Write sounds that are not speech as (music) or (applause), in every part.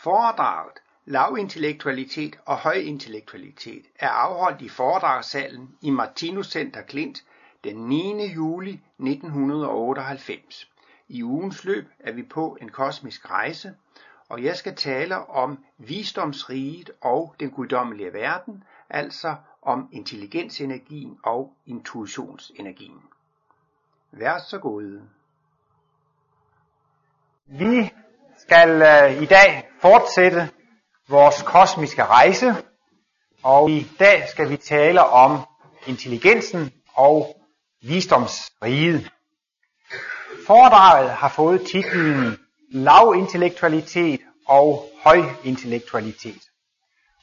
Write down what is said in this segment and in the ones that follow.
Foredraget Lavintellektualitet og højintellektualitet er afholdt i foredragssalen i Martinus Center Klint den 9. juli 1998. I ugens løb er vi på en kosmisk rejse, og jeg skal tale om visdomsriget og den guddommelige verden, altså om intelligensenergien og intuitionsenergien. Vær så god. Vi skal øh, i dag fortsætte vores kosmiske rejse, og i dag skal vi tale om intelligensen og visdomsriget. Foredraget har fået titlen Lavintellektualitet og Højintellektualitet.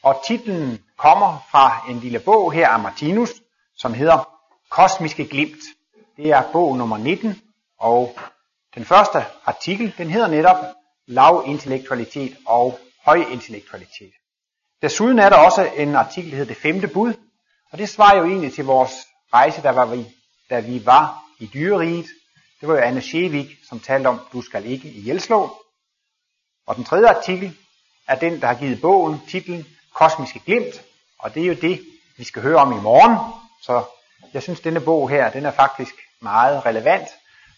Og titlen kommer fra en lille bog her af Martinus, som hedder Kosmiske Glimt. Det er bog nummer 19, og den første artikel, den hedder netop lav intellektualitet og høj intellektualitet. Desuden er der også en artikel, der hedder Det femte bud, og det svarer jo egentlig til vores rejse, der var vi, da vi var i dyreriget. Det var jo Anne Shevik, som talte om, du skal ikke i. Og den tredje artikel er den, der har givet bogen titlen Kosmiske Glimt, og det er jo det, vi skal høre om i morgen. Så jeg synes, denne bog her, den er faktisk meget relevant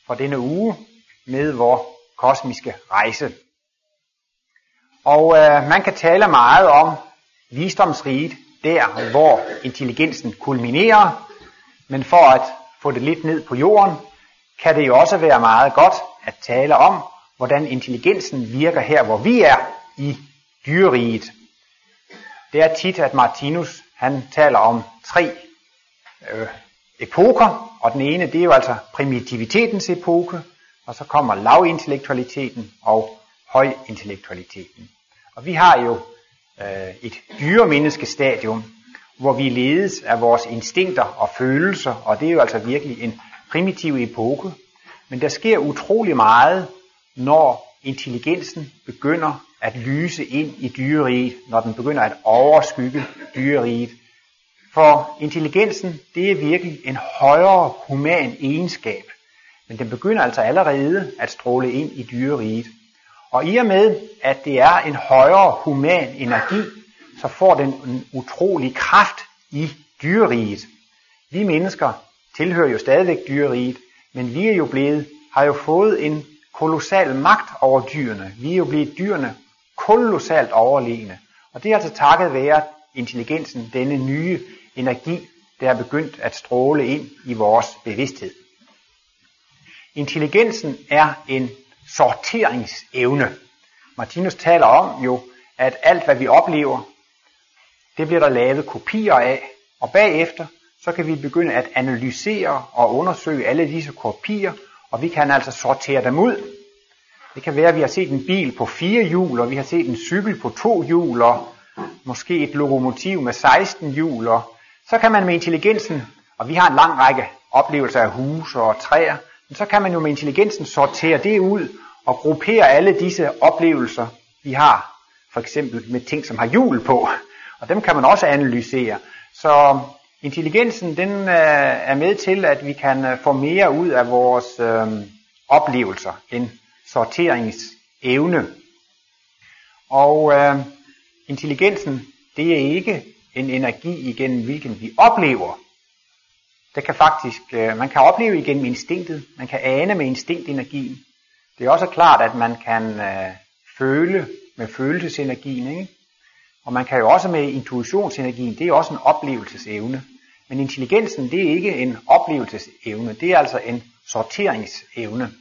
for denne uge med vores kosmiske rejse. Og øh, man kan tale meget om visdomsriget, der hvor intelligensen kulminerer, men for at få det lidt ned på jorden, kan det jo også være meget godt at tale om, hvordan intelligensen virker her, hvor vi er i dyreriget. Det er tit, at Martinus han taler om tre øh, epoker, og den ene det er jo altså primitivitetens epoke, og så kommer lavintellektualiteten og højintellektualiteten. Og vi har jo øh, et dyremenneskestadium, hvor vi ledes af vores instinkter og følelser, og det er jo altså virkelig en primitiv epoke. Men der sker utrolig meget, når intelligensen begynder at lyse ind i dyreriget, når den begynder at overskygge dyreriget. For intelligensen, det er virkelig en højere human egenskab, men den begynder altså allerede at stråle ind i dyreriget. Og i og med, at det er en højere human energi, så får den en utrolig kraft i dyreriget. Vi mennesker tilhører jo stadigvæk dyreriget, men vi er jo blevet, har jo fået en kolossal magt over dyrene. Vi er jo blevet dyrene kolossalt overlegne. Og det er altså takket være intelligensen, denne nye energi, der er begyndt at stråle ind i vores bevidsthed. Intelligensen er en sorteringsevne. Martinus taler om jo, at alt hvad vi oplever, det bliver der lavet kopier af, og bagefter så kan vi begynde at analysere og undersøge alle disse kopier, og vi kan altså sortere dem ud. Det kan være, at vi har set en bil på fire hjul, og vi har set en cykel på to hjul, og måske et lokomotiv med 16 hjul, og så kan man med intelligensen, og vi har en lang række oplevelser af huse og træer, men så kan man jo med intelligensen sortere det ud og gruppere alle disse oplevelser, vi har, for eksempel med ting, som har hjul på, og dem kan man også analysere. Så intelligensen den øh, er med til, at vi kan øh, få mere ud af vores øh, oplevelser, en sorteringsevne. Og øh, intelligensen, det er ikke en energi igennem hvilken vi oplever, det kan faktisk, øh, man kan opleve igennem instinktet, man kan ane med instinktenergien. Det er også klart, at man kan øh, føle med følelsesenergien, ikke? Og man kan jo også med intuitionsenergien, det er også en oplevelsesevne. Men intelligensen, det er ikke en oplevelsesevne, det er altså en sorteringsevne.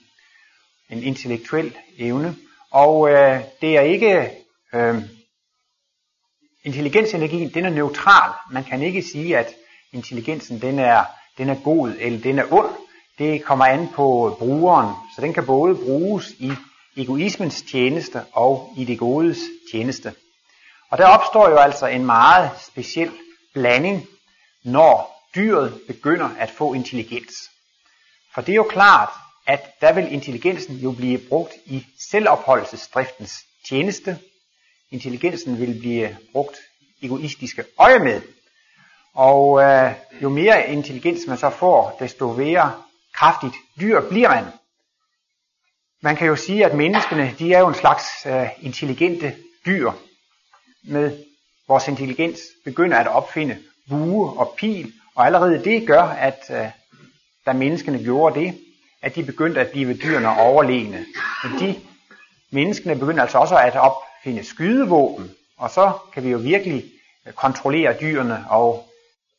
En intellektuel evne. Og øh, det er ikke, øh, intelligensenergien, den er neutral. Man kan ikke sige, at intelligensen, den er den er god eller den er ond, det kommer an på brugeren. Så den kan både bruges i egoismens tjeneste og i det godes tjeneste. Og der opstår jo altså en meget speciel blanding, når dyret begynder at få intelligens. For det er jo klart, at der vil intelligensen jo blive brugt i selvopholdelsesdriftens tjeneste. Intelligensen vil blive brugt egoistiske øje med. Og øh, jo mere intelligens man så får, desto mere kraftigt dyr bliver man. Man kan jo sige, at menneskene de er jo en slags øh, intelligente dyr med vores intelligens begynder at opfinde bue og pil, og allerede det gør, at øh, da menneskene gjorde det, at de begyndte at blive dyrene overlegne. Men de menneskene begynder altså også at opfinde skydevåben, og så kan vi jo virkelig kontrollere dyrene, og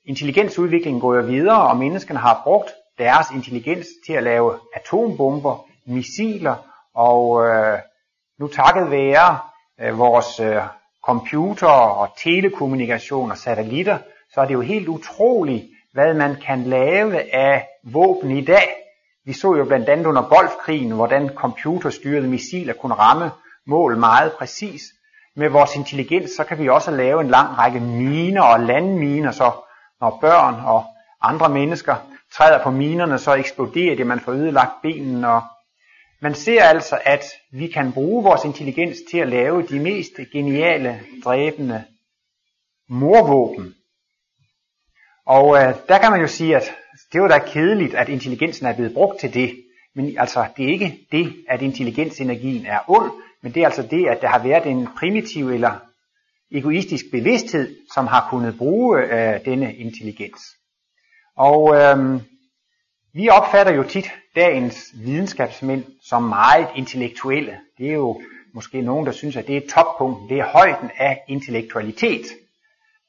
intelligensudviklingen går jo videre, og menneskene har brugt deres intelligens til at lave atombomber, missiler, og øh, nu takket være øh, vores øh, computer og telekommunikation og satellitter, så er det jo helt utroligt, hvad man kan lave af våben i dag. Vi så jo blandt andet under Golfkrigen, hvordan computerstyrede missiler kunne ramme mål meget præcis. Med vores intelligens, så kan vi også lave en lang række miner og landminer, så når børn og andre mennesker træder på minerne, så eksploderer det, man får ødelagt benene. Og man ser altså, at vi kan bruge vores intelligens til at lave de mest geniale, dræbende morvåben. Og øh, der kan man jo sige, at det var da kedeligt, at intelligensen er blevet brugt til det. Men altså, det er ikke det, at intelligensenergien er ond, men det er altså det, at der har været en primitiv eller egoistisk bevidsthed, som har kunnet bruge øh, denne intelligens. Og øh, vi opfatter jo tit dagens videnskabsmænd som meget intellektuelle. Det er jo måske nogen, der synes, at det er toppunkten, det er højden af intellektualitet.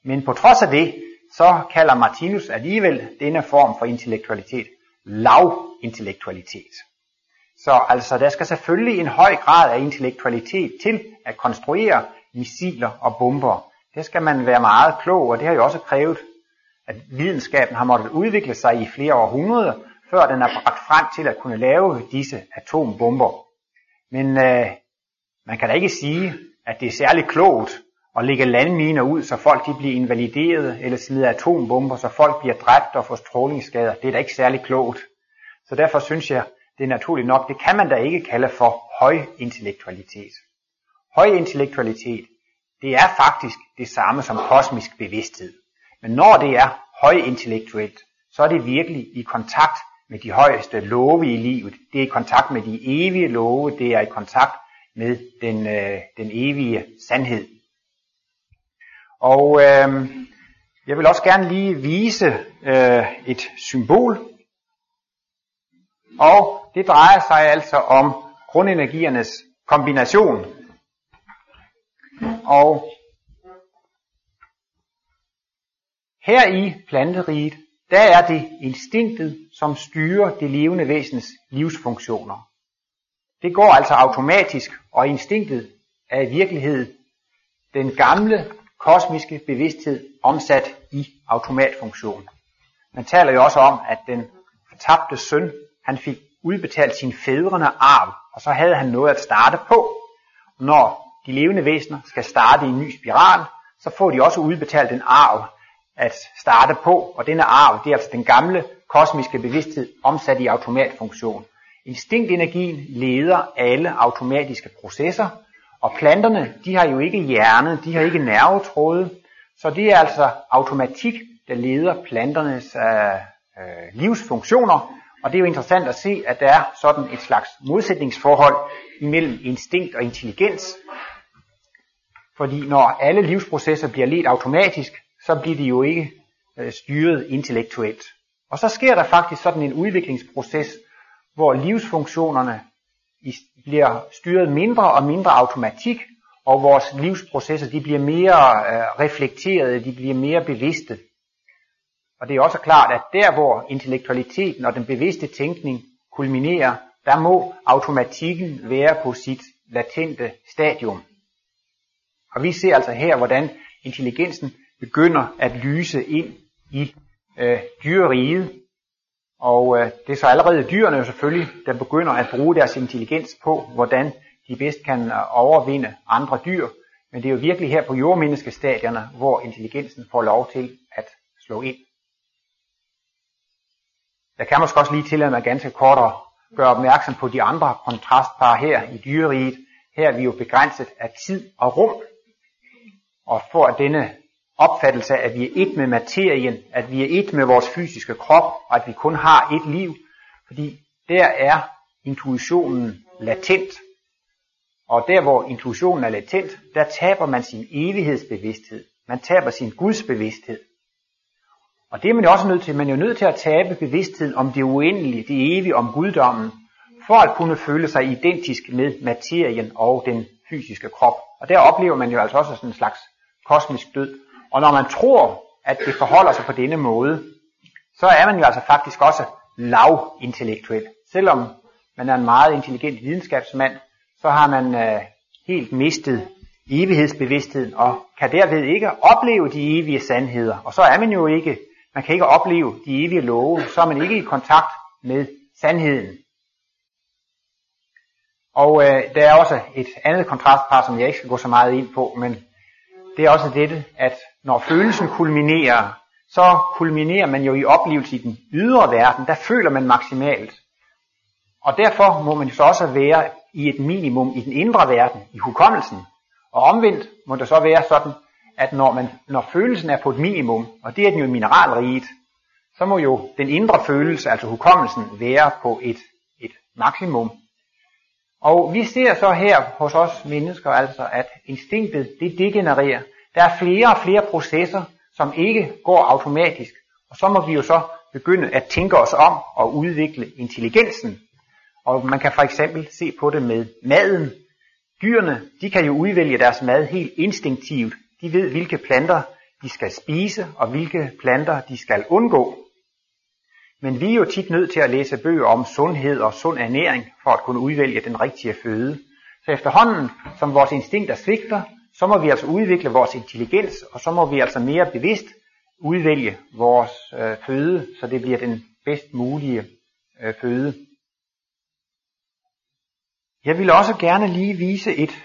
Men på trods af det, så kalder Martinus alligevel denne form for intellektualitet lav intellektualitet. Så altså, der skal selvfølgelig en høj grad af intellektualitet til at konstruere missiler og bomber. Det skal man være meget klog, og det har jo også krævet, at videnskaben har måttet udvikle sig i flere århundreder, før den er bragt frem til at kunne lave disse atombomber. Men øh, man kan da ikke sige, at det er særlig klogt at lægge landminer ud, så folk de bliver invalideret, eller smide atombomber, så folk bliver dræbt og får strålingsskader. Det er da ikke særlig klogt. Så derfor synes jeg, det er naturligt nok, det kan man da ikke kalde for høj Høj intellektualitet, det er faktisk det samme som kosmisk bevidsthed. Men når det er høj intellektuelt, så er det virkelig i kontakt med de højeste love i livet. Det er i kontakt med de evige love, det er i kontakt med den, øh, den evige sandhed. Og øh, jeg vil også gerne lige vise øh, et symbol. Og det drejer sig altså om grundenergiernes kombination. Og her i planteriget, der er det instinktet, som styrer det levende væsens livsfunktioner. Det går altså automatisk, og instinktet er i virkelighed den gamle kosmiske bevidsthed omsat i automatfunktion. Man taler jo også om, at den fortabte søn, han fik udbetalt sin fædrene arv, og så havde han noget at starte på. Når de levende væsener skal starte i en ny spiral, så får de også udbetalt en arv at starte på, og denne arv, det er altså den gamle kosmiske bevidsthed omsat i automatfunktion. Instinktenergien leder alle automatiske processer, og planterne, de har jo ikke hjerne, de har ikke nervetråde, så det er altså automatik, der leder planternes øh, øh, livsfunktioner, og det er jo interessant at se, at der er sådan et slags modsætningsforhold imellem instinkt og intelligens. Fordi når alle livsprocesser bliver ledt automatisk, så bliver de jo ikke øh, styret intellektuelt. Og så sker der faktisk sådan en udviklingsproces, hvor livsfunktionerne bliver styret mindre og mindre automatik, og vores livsprocesser de bliver mere øh, reflekterede, de bliver mere bevidste. Og det er også klart, at der hvor intellektualiteten og den bevidste tænkning kulminerer, der må automatikken være på sit latente stadium. Og vi ser altså her, hvordan intelligensen begynder at lyse ind i øh, dyreriget, og øh, det er så allerede dyrene jo selvfølgelig, der begynder at bruge deres intelligens på, hvordan de bedst kan øh, overvinde andre dyr. Men det er jo virkelig her på jordmenneskestadierne, hvor intelligensen får lov til at slå ind. Jeg kan måske også lige tillade mig ganske kort at gøre opmærksom på de andre kontrastpar her i dyreriget. Her er vi jo begrænset af tid og rum. Og får at denne opfattelse af, at vi er et med materien, at vi er et med vores fysiske krop, og at vi kun har et liv, fordi der er intuitionen latent. Og der hvor intuitionen er latent, der taber man sin evighedsbevidsthed. Man taber sin gudsbevidsthed. Og det er man jo også nødt til. Man er jo nødt til at tabe bevidstheden om det uendelige, det evige, om guddommen, for at kunne føle sig identisk med materien og den fysiske krop. Og der oplever man jo altså også sådan en slags kosmisk død. Og når man tror, at det forholder sig på denne måde, så er man jo altså faktisk også lavintellektuel. Selvom man er en meget intelligent videnskabsmand, så har man øh, helt mistet evighedsbevidstheden og kan derved ikke opleve de evige sandheder. Og så er man jo ikke, man kan ikke opleve de evige love, så er man ikke i kontakt med sandheden. Og øh, der er også et andet kontrastpar, som jeg ikke skal gå så meget ind på, men det er også dette, at når følelsen kulminerer, så kulminerer man jo i oplevelse i den ydre verden, der føler man maksimalt. Og derfor må man jo så også være i et minimum i den indre verden, i hukommelsen. Og omvendt må det så være sådan, at når, man, når følelsen er på et minimum, og det er den jo i mineralriget, så må jo den indre følelse, altså hukommelsen, være på et, et maksimum. Og vi ser så her hos os mennesker altså, at instinktet det degenererer. Der er flere og flere processer, som ikke går automatisk. Og så må vi jo så begynde at tænke os om og udvikle intelligensen. Og man kan for eksempel se på det med maden. Dyrene, de kan jo udvælge deres mad helt instinktivt. De ved, hvilke planter de skal spise, og hvilke planter de skal undgå. Men vi er jo tit nødt til at læse bøger om sundhed og sund ernæring, for at kunne udvælge den rigtige føde. Så efterhånden, som vores instinkter svigter, så må vi altså udvikle vores intelligens, og så må vi altså mere bevidst udvælge vores øh, føde, så det bliver den bedst mulige øh, føde. Jeg vil også gerne lige vise et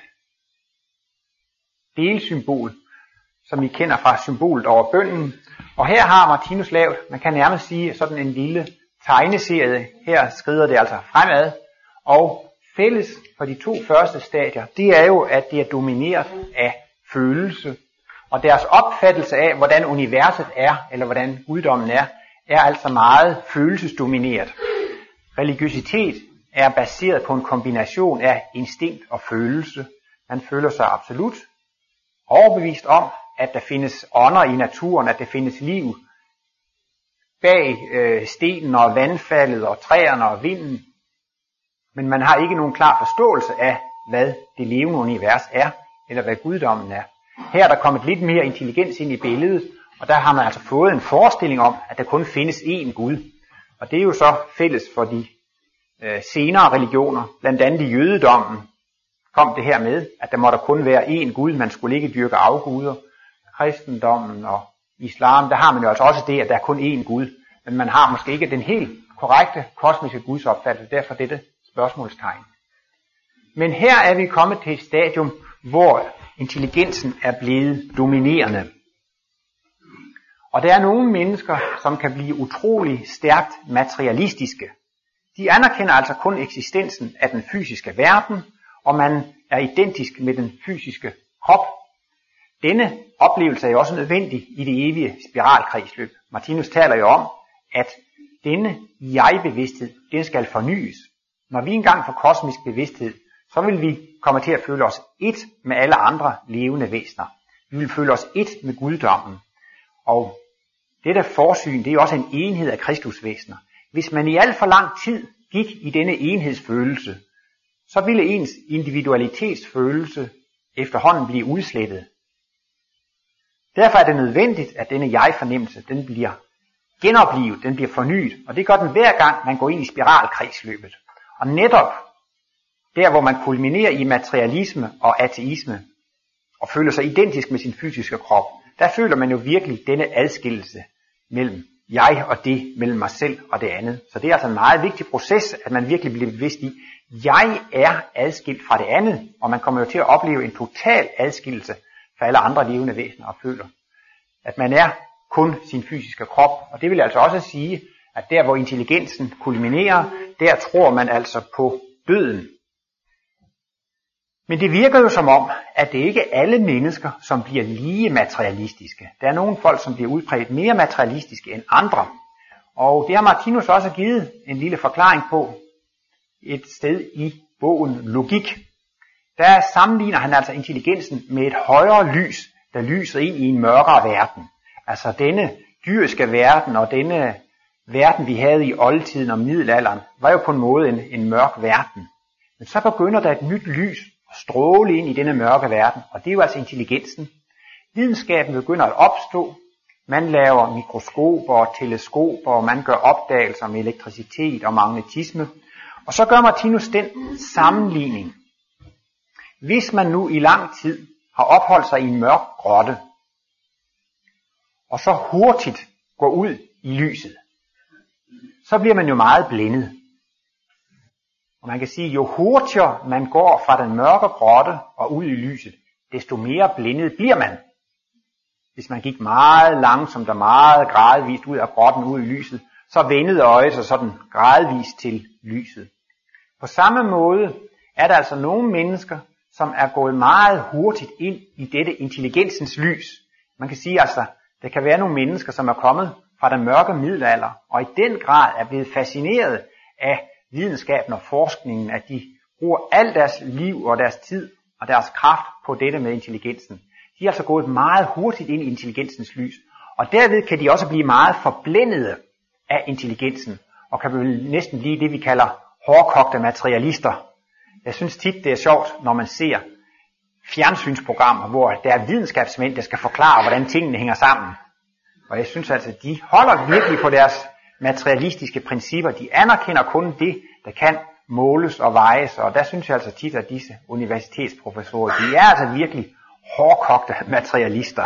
delsymbol, som I kender fra symbolet over bønden. Og her har Martinus lavet, man kan nærmest sige, sådan en lille tegneserie. Her skrider det altså fremad. Og fælles for de to første stadier, det er jo, at det er domineret af følelse. Og deres opfattelse af, hvordan universet er, eller hvordan guddommen er, er altså meget følelsesdomineret. Religiøsitet er baseret på en kombination af instinkt og følelse. Man føler sig absolut overbevist om, at der findes ånder i naturen, at der findes liv bag øh, stenen og vandfaldet og træerne og vinden. Men man har ikke nogen klar forståelse af, hvad det levende univers er, eller hvad guddommen er. Her er der kommet lidt mere intelligens ind i billedet, og der har man altså fået en forestilling om, at der kun findes én Gud. Og det er jo så fælles for de øh, senere religioner, blandt andet i jødedommen, kom det her med, at der måtte kun være én Gud, man skulle ikke dyrke afguder. Kristendommen og islam, der har man jo altså også det, at der er kun én Gud, men man har måske ikke den helt korrekte kosmiske gudsopfattelse, derfor dette spørgsmålstegn. Men her er vi kommet til et stadium, hvor intelligensen er blevet dominerende. Og der er nogle mennesker, som kan blive utrolig stærkt materialistiske. De anerkender altså kun eksistensen af den fysiske verden, og man er identisk med den fysiske krop. Denne oplevelse er jo også nødvendig i det evige spiralkredsløb. Martinus taler jo om, at denne jeg-bevidsthed, den skal fornyes. Når vi engang får kosmisk bevidsthed, så vil vi komme til at føle os et med alle andre levende væsener. Vi vil føle os et med guddommen. Og dette forsyn, det er også en enhed af kristusvæsener. Hvis man i alt for lang tid gik i denne enhedsfølelse, så ville ens individualitetsfølelse efterhånden blive udslettet. Derfor er det nødvendigt, at denne jeg-fornemmelse, den bliver genoplivet, den bliver fornyet, og det gør den hver gang, man går ind i spiralkredsløbet. Og netop der, hvor man kulminerer i materialisme og ateisme, og føler sig identisk med sin fysiske krop, der føler man jo virkelig denne adskillelse mellem jeg og det, mellem mig selv og det andet. Så det er altså en meget vigtig proces, at man virkelig bliver bevidst i, jeg er adskilt fra det andet, og man kommer jo til at opleve en total adskillelse for alle andre levende væsener og føler, at man er kun sin fysiske krop. Og det vil altså også sige, at der hvor intelligensen kulminerer, der tror man altså på døden. Men det virker jo som om, at det ikke er alle mennesker, som bliver lige materialistiske. Der er nogle folk, som bliver udpræget mere materialistiske end andre. Og det har Martinus også givet en lille forklaring på et sted i bogen Logik der sammenligner han altså intelligensen med et højere lys, der lyser ind i en mørkere verden. Altså denne dyriske verden og denne verden, vi havde i oldtiden og middelalderen, var jo på en måde en, en mørk verden. Men så begynder der et nyt lys at stråle ind i denne mørke verden, og det er jo altså intelligensen. Videnskaben begynder at opstå. Man laver mikroskoper og teleskoper, og man gør opdagelser om elektricitet og magnetisme. Og så gør Martinus den sammenligning. Hvis man nu i lang tid har opholdt sig i en mørk grotte, og så hurtigt går ud i lyset, så bliver man jo meget blindet. Og man kan sige, jo hurtigere man går fra den mørke grotte og ud i lyset, desto mere blindet bliver man. Hvis man gik meget langsomt og meget gradvist ud af grotten ud i lyset, så vendede øjet sig sådan gradvist til lyset. På samme måde er der altså nogle mennesker, som er gået meget hurtigt ind i dette intelligensens lys. Man kan sige altså, der kan være nogle mennesker, som er kommet fra den mørke middelalder, og i den grad er blevet fascineret af videnskaben og forskningen, at de bruger al deres liv og deres tid og deres kraft på dette med intelligensen. De er altså gået meget hurtigt ind i intelligensens lys, og derved kan de også blive meget forblændede af intelligensen, og kan blive næsten blive det, vi kalder hårdkogte materialister. Jeg synes tit, det er sjovt, når man ser fjernsynsprogrammer, hvor der er videnskabsmænd, der skal forklare, hvordan tingene hænger sammen. Og jeg synes altså, de holder virkelig på deres materialistiske principper. De anerkender kun det, der kan måles og vejes, og der synes jeg altså tit, at disse universitetsprofessorer, de er altså virkelig hårdkogte materialister.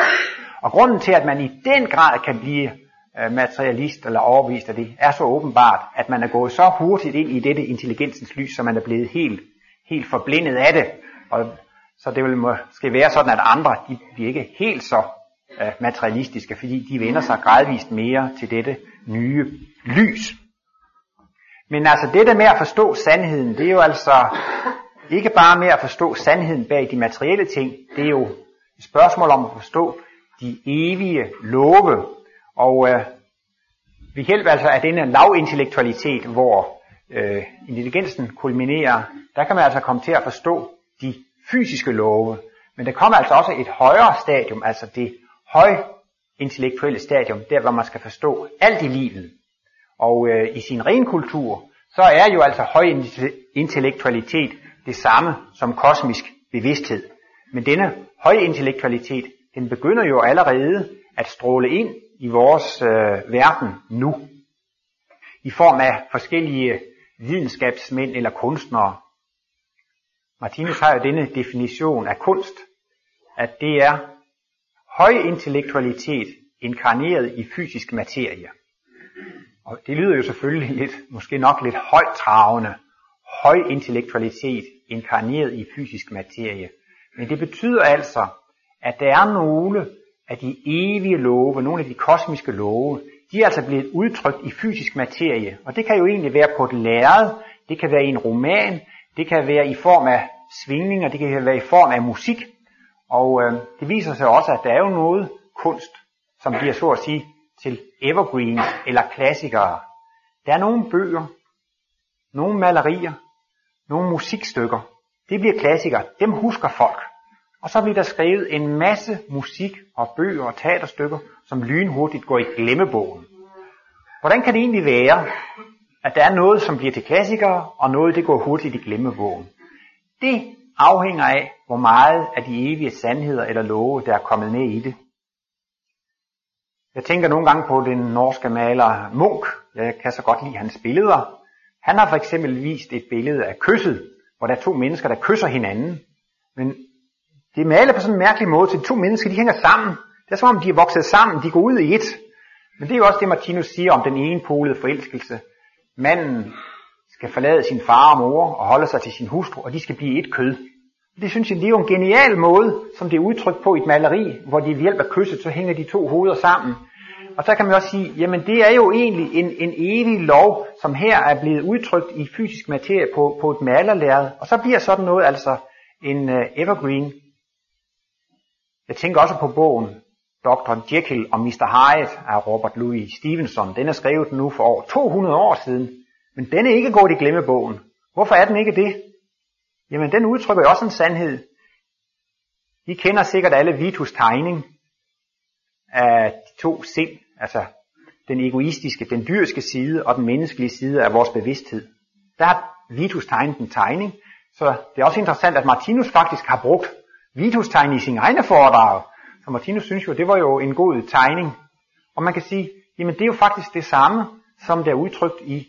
Og grunden til, at man i den grad kan blive øh, materialist eller overbevist af det, er så åbenbart, at man er gået så hurtigt ind i dette intelligensens lys, så man er blevet helt, helt forblindet af det. Og så det vil måske være sådan, at andre de bliver ikke helt så øh, materialistiske, fordi de vender sig gradvist mere til dette nye lys. Men altså det der med at forstå sandheden, det er jo altså ikke bare med at forstå sandheden bag de materielle ting, det er jo et spørgsmål om at forstå de evige love. Og øh, vi hjælper altså af denne lavintellektualitet, hvor øh, intelligensen kulminerer, der kan man altså komme til at forstå de fysiske love. Men der kommer altså også et højere stadium, altså det høj intellektuelle stadium, der hvor man skal forstå alt i livet. Og øh, i sin ren kultur, så er jo altså høj intellektualitet det samme som kosmisk bevidsthed. Men denne høj intellektualitet, den begynder jo allerede at stråle ind i vores øh, verden nu. I form af forskellige videnskabsmænd eller kunstnere, Martinus har jo denne definition af kunst, at det er høj intellektualitet inkarneret i fysisk materie. Og det lyder jo selvfølgelig lidt, måske nok lidt højtravende, høj intellektualitet inkarneret i fysisk materie. Men det betyder altså, at der er nogle af de evige love, nogle af de kosmiske love, de er altså blevet udtrykt i fysisk materie. Og det kan jo egentlig være på et lærred, det kan være i en roman, det kan være i form af svingninger, det kan være i form af musik. Og øh, det viser sig også, at der er jo noget kunst, som bliver så at sige til evergreens eller klassikere. Der er nogle bøger, nogle malerier, nogle musikstykker. Det bliver klassikere. Dem husker folk. Og så bliver der skrevet en masse musik og bøger og teaterstykker, som lynhurtigt går i glemmebogen. Hvordan kan det egentlig være, at der er noget, som bliver til klassikere, og noget, det går hurtigt i glemmebogen. Det afhænger af, hvor meget af de evige sandheder eller love, der er kommet med i det. Jeg tænker nogle gange på den norske maler Munk. Jeg kan så godt lide hans billeder. Han har for eksempel vist et billede af kysset, hvor der er to mennesker, der kysser hinanden. Men det er malet på sådan en mærkelig måde, så de to mennesker, de hænger sammen. Det er som om, de er vokset sammen, de går ud i et. Men det er jo også det, Martinus siger om den enepolede forelskelse. Manden skal forlade sin far og mor og holde sig til sin hustru, og de skal blive et kød. Det synes jeg, det er jo en genial måde, som det er udtrykt på i et maleri, hvor de ved hjælp af kysset, så hænger de to hoveder sammen. Og så kan man også sige, jamen det er jo egentlig en, en evig lov, som her er blevet udtrykt i fysisk materie på, på et malerlærred. Og så bliver sådan noget altså en uh, evergreen. Jeg tænker også på bogen Dr. Jekyll og Mr. Hyde af Robert Louis Stevenson. Den er skrevet nu for over 200 år siden. Men den er ikke gået i glemmebogen. Hvorfor er den ikke det? jamen den udtrykker jo også en sandhed. I kender sikkert alle Vitus tegning af de to sind, altså den egoistiske, den dyriske side og den menneskelige side af vores bevidsthed. Der har Vitus tegnet en tegning, så det er også interessant, at Martinus faktisk har brugt Vitus tegning i sine egne foredrag. Så Martinus synes jo, det var jo en god tegning. Og man kan sige, jamen det er jo faktisk det samme, som der er udtrykt i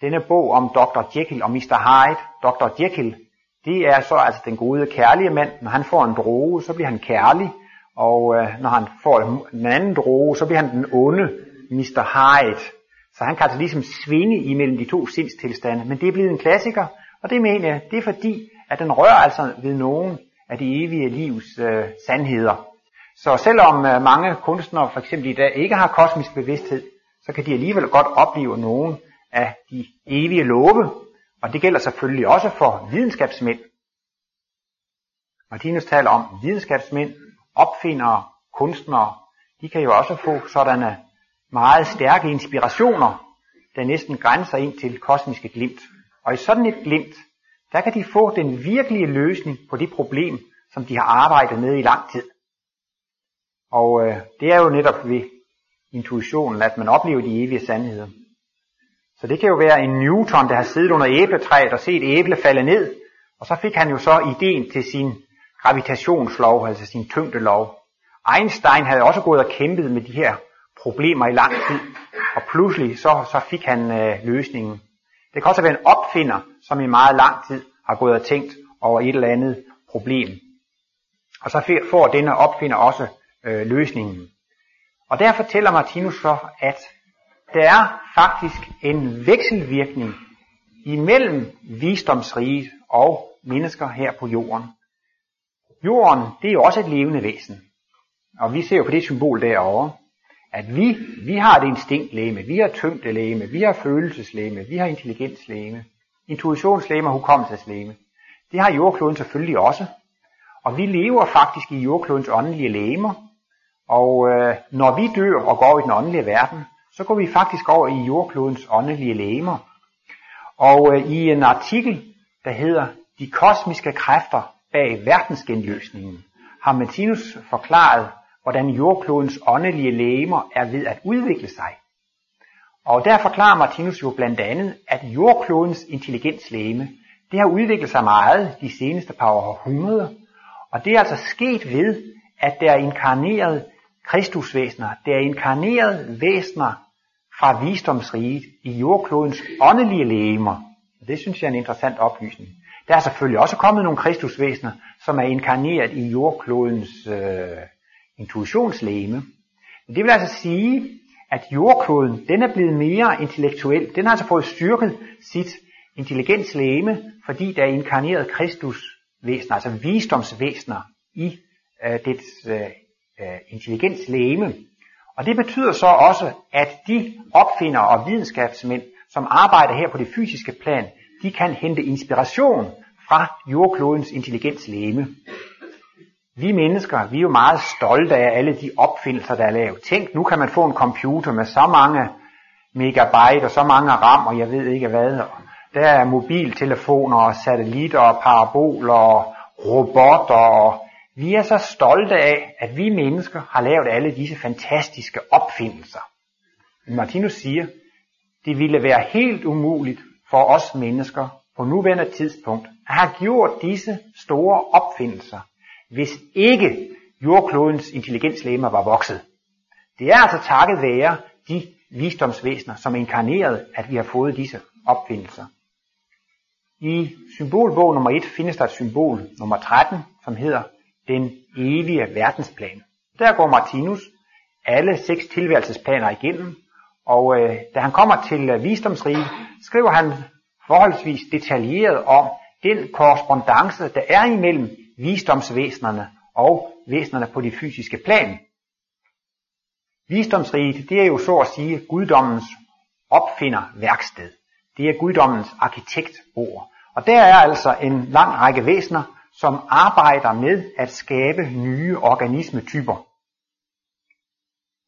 denne bog om Dr. Jekyll og Mr. Hyde. Dr. Jekyll, det er så altså den gode kærlige mand. Når han får en droge, så bliver han kærlig. Og øh, når han får en anden droge, så bliver han den onde Mr. Hyde. Så han kan altså ligesom svinge imellem de to sindstilstande. Men det er blevet en klassiker, og det mener jeg, det er fordi, at den rører altså ved nogen af det evige livs øh, sandheder. Så selvom øh, mange kunstnere for eksempel i dag ikke har kosmisk bevidsthed, så kan de alligevel godt opleve nogen af de evige love, og det gælder selvfølgelig også for videnskabsmænd. Martinus taler om videnskabsmænd, opfindere, kunstnere, de kan jo også få sådanne meget stærke inspirationer, der næsten grænser ind til kosmiske glimt. Og i sådan et glimt, der kan de få den virkelige løsning på det problem, som de har arbejdet med i lang tid. Og øh, det er jo netop ved intuitionen, at man oplever de evige sandheder. Så det kan jo være en Newton, der har siddet under æbletræet og set æble falde ned, og så fik han jo så ideen til sin gravitationslov, altså sin tyngdelov. Einstein havde også gået og kæmpet med de her problemer i lang tid, og pludselig så, så fik han øh, løsningen. Det kan også være en opfinder, som i meget lang tid har gået og tænkt over et eller andet problem. Og så får denne opfinder også øh, løsningen. Og der fortæller Martinus så, at der er faktisk en vekselvirkning imellem visdomsriget og mennesker her på jorden. Jorden, det er jo også et levende væsen. Og vi ser jo på det symbol derovre, at vi, vi har et instinktlæme, vi har tyngdelæme, vi har følelseslæme, vi har intelligenslæme, intuitionslæme og hukommelseslæme. Det har jordkloden selvfølgelig også. Og vi lever faktisk i jordklodens åndelige læmer. Og øh, når vi dør og går i den åndelige verden, så går vi faktisk over i jordklodens åndelige læmer. Og øh, i en artikel, der hedder De kosmiske kræfter bag verdensgenløsningen, har Martinus forklaret, hvordan jordklodens åndelige læmer er ved at udvikle sig. Og der forklarer Martinus jo blandt andet, at jordklodens intelligenslæme, det har udviklet sig meget de seneste par århundreder, og det er altså sket ved, at der er inkarneret kristusvæsener, der er inkarneret væsener fra visdomsriget i jordklodens åndelige lægemer. Det synes jeg er en interessant oplysning. Der er selvfølgelig også kommet nogle kristusvæsener, som er inkarneret i jordklodens øh, intuitionslæme. Men det vil altså sige, at jordkloden, den er blevet mere intellektuel. Den har altså fået styrket sit intelligenslæme, fordi der er inkarneret kristusvæsener, altså visdomsvæsener i øh, dets øh, øh, intelligenslæme. Og det betyder så også, at de opfindere og videnskabsmænd, som arbejder her på det fysiske plan, de kan hente inspiration fra jordklodens intelligenslæme. Vi mennesker, vi er jo meget stolte af alle de opfindelser, der er lavet. Tænk, nu kan man få en computer med så mange megabyte og så mange RAM, og jeg ved ikke hvad. Der er mobiltelefoner og satellitter og paraboler og robotter. Og vi er så stolte af, at vi mennesker har lavet alle disse fantastiske opfindelser. Martinus siger, det ville være helt umuligt for os mennesker på nuværende tidspunkt at have gjort disse store opfindelser, hvis ikke jordklodens intelligenslemmer var vokset. Det er altså takket være de visdomsvæsener, som er inkarneret, at vi har fået disse opfindelser. I symbolbog nummer 1 findes der et symbol nummer 13, som hedder den evige verdensplan. Der går Martinus alle seks tilværelsesplaner igennem, og øh, da han kommer til øh, visdomsriget, skriver han forholdsvis detaljeret om den korrespondence, der er imellem visdomsvæsenerne og væsenerne på det fysiske plan. Visdomsriget, det er jo så at sige guddommens opfinder værksted. Det er guddommens arkitektbord. Og der er altså en lang række væsener, som arbejder med at skabe nye organismetyper.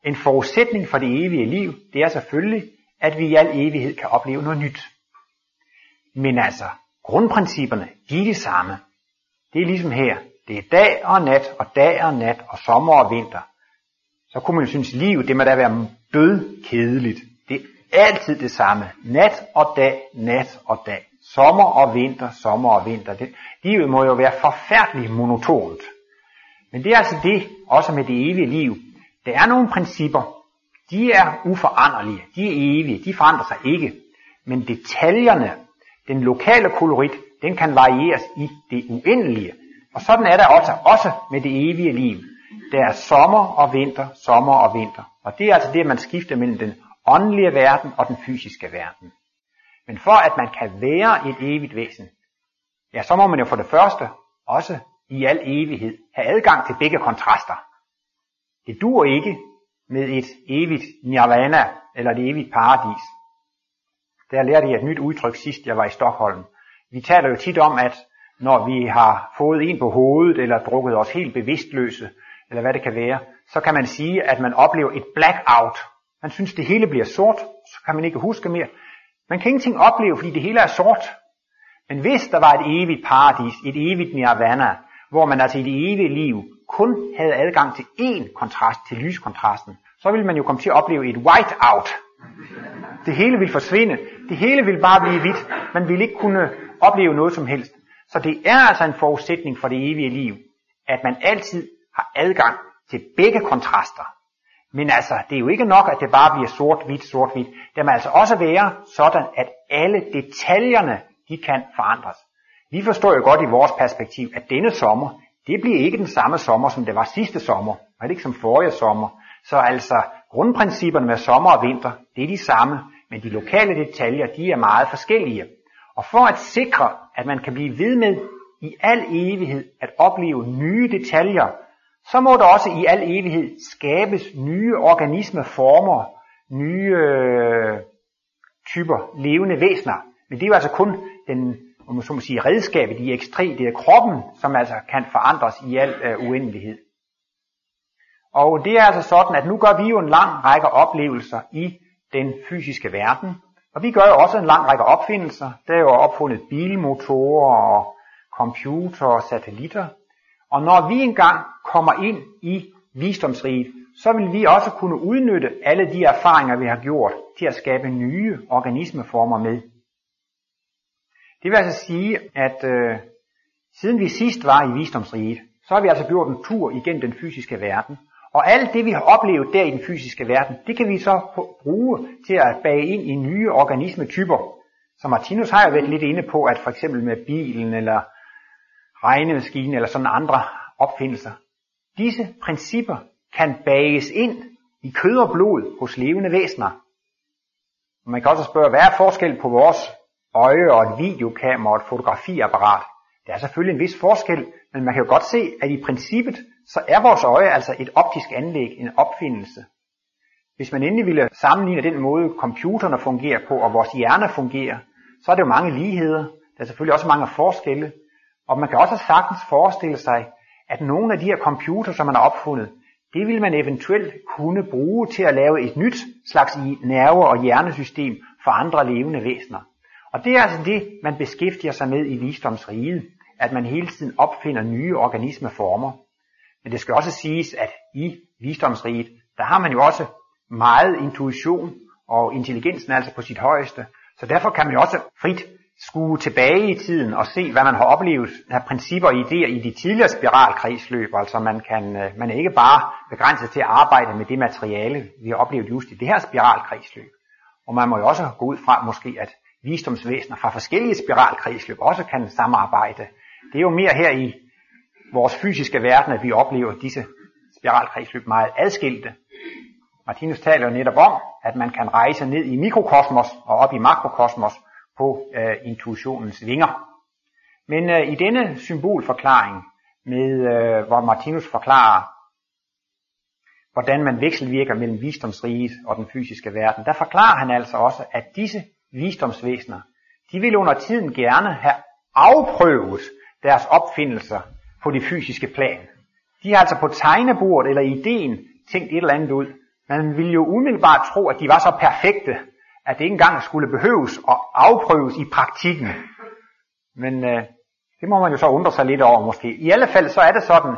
En forudsætning for det evige liv, det er selvfølgelig, at vi i al evighed kan opleve noget nyt. Men altså, grundprincipperne, de er de samme. Det er ligesom her. Det er dag og nat, og dag og nat, og sommer og vinter. Så kunne man jo synes, livet, det må da være død kedeligt. Det er altid det samme. Nat og dag, nat og dag. Sommer og vinter, sommer og vinter. Det, livet må jo være forfærdeligt monotont. Men det er altså det, også med det evige liv. Der er nogle principper, de er uforanderlige, de er evige, de forandrer sig ikke. Men detaljerne, den lokale kolorit, den kan varieres i det uendelige. Og sådan er der også, også med det evige liv. Der er sommer og vinter, sommer og vinter. Og det er altså det, man skifter mellem den åndelige verden og den fysiske verden. Men for at man kan være et evigt væsen, ja, så må man jo for det første også i al evighed have adgang til begge kontraster. Det dur ikke med et evigt nirvana eller et evigt paradis. Der lærte jeg et nyt udtryk sidst, jeg var i Stockholm. Vi taler jo tit om, at når vi har fået en på hovedet, eller drukket os helt bevidstløse, eller hvad det kan være, så kan man sige, at man oplever et blackout. Man synes, det hele bliver sort, så kan man ikke huske mere. Man kan ingenting opleve, fordi det hele er sort. Men hvis der var et evigt paradis, et evigt nirvana, hvor man altså i det evige liv kun havde adgang til én kontrast, til lyskontrasten, så ville man jo komme til at opleve et whiteout. Det hele ville forsvinde. Det hele ville bare blive hvidt. Man ville ikke kunne opleve noget som helst. Så det er altså en forudsætning for det evige liv, at man altid har adgang til begge kontraster. Men altså, det er jo ikke nok, at det bare bliver sort-hvidt, sort-hvidt. Det må altså også være sådan, at alle detaljerne, de kan forandres. Vi forstår jo godt i vores perspektiv, at denne sommer, det bliver ikke den samme sommer, som det var sidste sommer, og det ikke som forrige sommer. Så altså, grundprincipperne med sommer og vinter, det er de samme, men de lokale detaljer, de er meget forskellige. Og for at sikre, at man kan blive ved med i al evighed at opleve nye detaljer, så må der også i al evighed skabes nye organismeformer, nye øh, typer levende væsener. Men det er jo altså kun den om man så må sige, redskabet i ekstræ, det er kroppen, som altså kan forandres i al øh, uendelighed. Og det er altså sådan, at nu gør vi jo en lang række oplevelser i den fysiske verden, og vi gør jo også en lang række opfindelser. Der er jo opfundet bilmotorer og computer og satellitter. Og når vi engang kommer ind i visdomsriget, så vil vi også kunne udnytte alle de erfaringer, vi har gjort, til at skabe nye organismeformer med. Det vil altså sige, at øh, siden vi sidst var i visdomsriget, så har vi altså gjort en tur igennem den fysiske verden. Og alt det, vi har oplevet der i den fysiske verden, det kan vi så bruge til at bage ind i nye organismetyper. Så Martinus har jo været lidt inde på, at for eksempel med bilen eller regnemaskinen eller sådan andre opfindelser, disse principper kan bages ind i kød og blod hos levende væsener. Og man kan også spørge, hvad er forskel på vores øje og et videokamera og et fotografiapparat? Der er selvfølgelig en vis forskel, men man kan jo godt se, at i princippet, så er vores øje altså et optisk anlæg, en opfindelse. Hvis man endelig ville sammenligne den måde, computerne fungerer på, og vores hjerne fungerer, så er det jo mange ligheder. Der er selvfølgelig også mange forskelle. Og man kan også sagtens forestille sig, at nogle af de her computer, som man har opfundet, det vil man eventuelt kunne bruge til at lave et nyt slags nerve- og hjernesystem for andre levende væsener. Og det er altså det, man beskæftiger sig med i visdomsriget at man hele tiden opfinder nye organismeformer. Men det skal også siges, at i visdomsriget, der har man jo også meget intuition, og intelligensen er altså på sit højeste. Så derfor kan man jo også frit skue tilbage i tiden og se, hvad man har oplevet af principper og idéer i de tidligere spiralkredsløb. Altså man, kan, øh, man er ikke bare begrænset til at arbejde med det materiale, vi har oplevet just i det her spiralkredsløb. Og man må jo også gå ud fra måske, at visdomsvæsener fra forskellige spiralkredsløb også kan samarbejde det er jo mere her i vores fysiske verden, at vi oplever disse spiralkredsløb meget adskilte. Martinus taler jo netop om, at man kan rejse ned i mikrokosmos og op i makrokosmos på øh, intuitionens vinger. Men øh, i denne symbolforklaring, med øh, hvor Martinus forklarer, hvordan man vekselvirker mellem visdomsriget og den fysiske verden, der forklarer han altså også, at disse visdomsvæsener, de vil under tiden gerne have afprøvet deres opfindelser på det fysiske plan. De har altså på tegnebordet eller ideen tænkt et eller andet ud. Man ville jo umiddelbart tro, at de var så perfekte, at det ikke engang skulle behøves at afprøves i praktikken. Men øh, det må man jo så undre sig lidt over måske. I alle fald så er det sådan,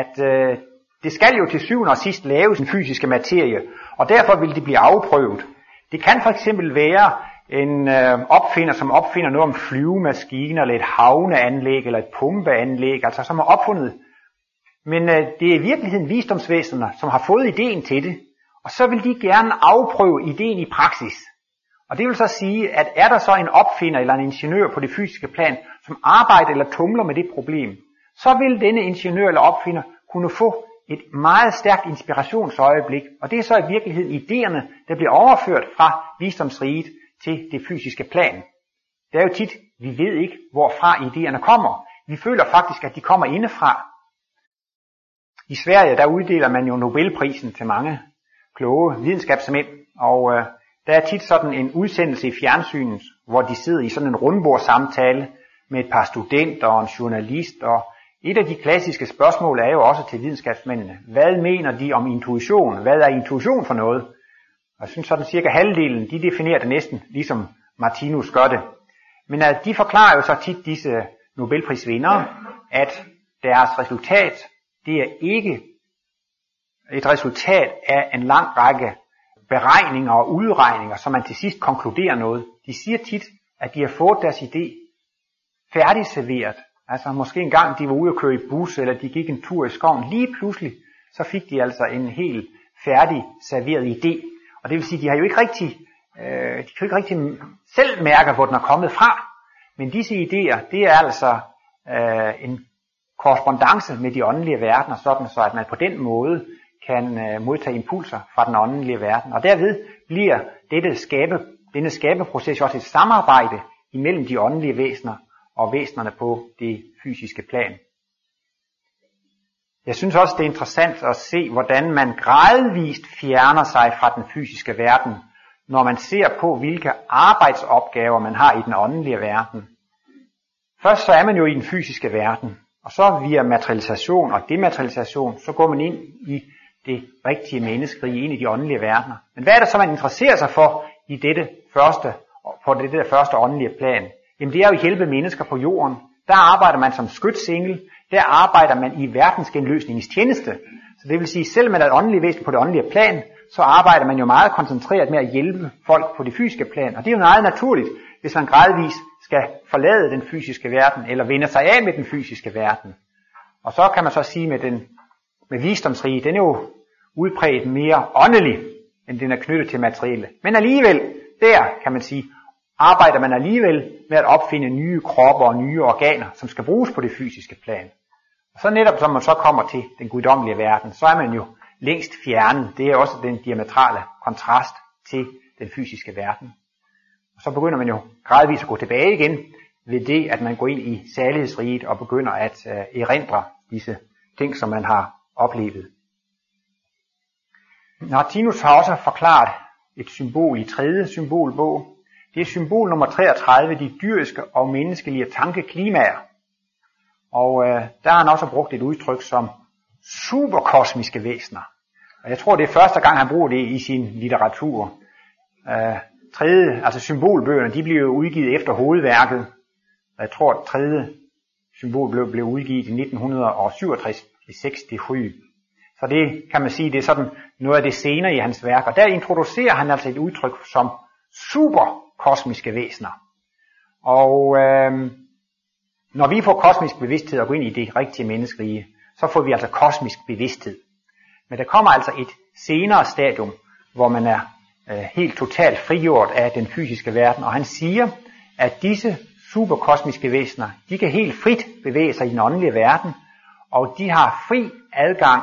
at øh, det skal jo til syvende og sidst laves en fysiske materie, og derfor vil det blive afprøvet. Det kan for eksempel være en øh, opfinder, som opfinder noget om flyvemaskiner, eller et havneanlæg, eller et pumpeanlæg, altså som har opfundet. Men øh, det er i virkeligheden visdomsvæsenerne, som har fået ideen til det, og så vil de gerne afprøve ideen i praksis. Og det vil så sige, at er der så en opfinder eller en ingeniør på det fysiske plan, som arbejder eller tumler med det problem, så vil denne ingeniør eller opfinder kunne få et meget stærkt inspirationsøjeblik, og det er så i virkeligheden idéerne, der bliver overført fra visdomsriget til det fysiske plan. Det er jo tit, vi ved ikke, hvorfra idéerne kommer. Vi føler faktisk, at de kommer indefra. I Sverige, der uddeler man jo Nobelprisen til mange kloge videnskabsmænd, og øh, der er tit sådan en udsendelse i fjernsynet, hvor de sidder i sådan en rundbordssamtale med et par studenter og en journalist, og et af de klassiske spørgsmål er jo også til videnskabsmændene. Hvad mener de om intuition? Hvad er intuition for noget? Og jeg synes sådan cirka halvdelen, de definerer det næsten ligesom Martinus gør det. Men at de forklarer jo så tit disse Nobelprisvindere, at deres resultat, det er ikke et resultat af en lang række beregninger og udregninger, så man til sidst konkluderer noget. De siger tit, at de har fået deres idé færdigserveret. Altså måske en gang de var ude at køre i bus, eller de gik en tur i skoven. Lige pludselig, så fik de altså en helt færdig serveret idé. Og det vil sige, de har jo ikke rigtig, øh, de kan jo ikke rigtig selv mærke, hvor den er kommet fra. Men disse idéer, det er altså øh, en korrespondence med de åndelige verdener, sådan så at man på den måde kan øh, modtage impulser fra den åndelige verden. Og derved bliver dette skabe, denne skabeproces også et samarbejde imellem de åndelige væsener og væsenerne på det fysiske plan. Jeg synes også, det er interessant at se, hvordan man gradvist fjerner sig fra den fysiske verden, når man ser på, hvilke arbejdsopgaver man har i den åndelige verden. Først så er man jo i den fysiske verden, og så via materialisation og dematerialisation, så går man ind i det rigtige menneskerige, ind i de åndelige verdener. Men hvad er det så, man interesserer sig for i dette første, på der første åndelige plan? Jamen det er jo at hjælpe mennesker på jorden. Der arbejder man som skytsengel, der arbejder man i verdensgenløsningens tjeneste. Så det vil sige, selv er et åndeligt væsen på det åndelige plan, så arbejder man jo meget koncentreret med at hjælpe folk på det fysiske plan. Og det er jo meget naturligt, hvis man gradvist skal forlade den fysiske verden, eller vende sig af med den fysiske verden. Og så kan man så sige med den med visdomsrige, den er jo udpræget mere åndelig, end den er knyttet til materielle. Men alligevel, der kan man sige, arbejder man alligevel med at opfinde nye kroppe og nye organer, som skal bruges på det fysiske plan. Og så netop som man så kommer til den guddommelige verden, så er man jo længst fjernet. Det er også den diametrale kontrast til den fysiske verden. Og så begynder man jo gradvist at gå tilbage igen ved det, at man går ind i salighedsriget og begynder at uh, erindre disse ting, som man har oplevet. Martinus har også forklaret et symbol i tredje symbolbog, det er symbol nummer 33, de dyriske og menneskelige tankeklimaer. Og øh, der har han også brugt et udtryk som superkosmiske væsener. Og jeg tror, det er første gang, han bruger det i sin litteratur. Øh, tredje, altså symbolbøgerne, de blev udgivet efter hovedværket. Jeg tror, at tredje symbol blev, blev udgivet i 1967 i 67. Så det kan man sige, det er sådan noget af det senere i hans værk. Og der introducerer han altså et udtryk som superkosmiske væsener. Og øh, når vi får kosmisk bevidsthed og går ind i det rigtige menneskerige, så får vi altså kosmisk bevidsthed. Men der kommer altså et senere stadium, hvor man er øh, helt totalt frigjort af den fysiske verden, og han siger, at disse superkosmiske væsener, de kan helt frit bevæge sig i den åndelige verden, og de har fri adgang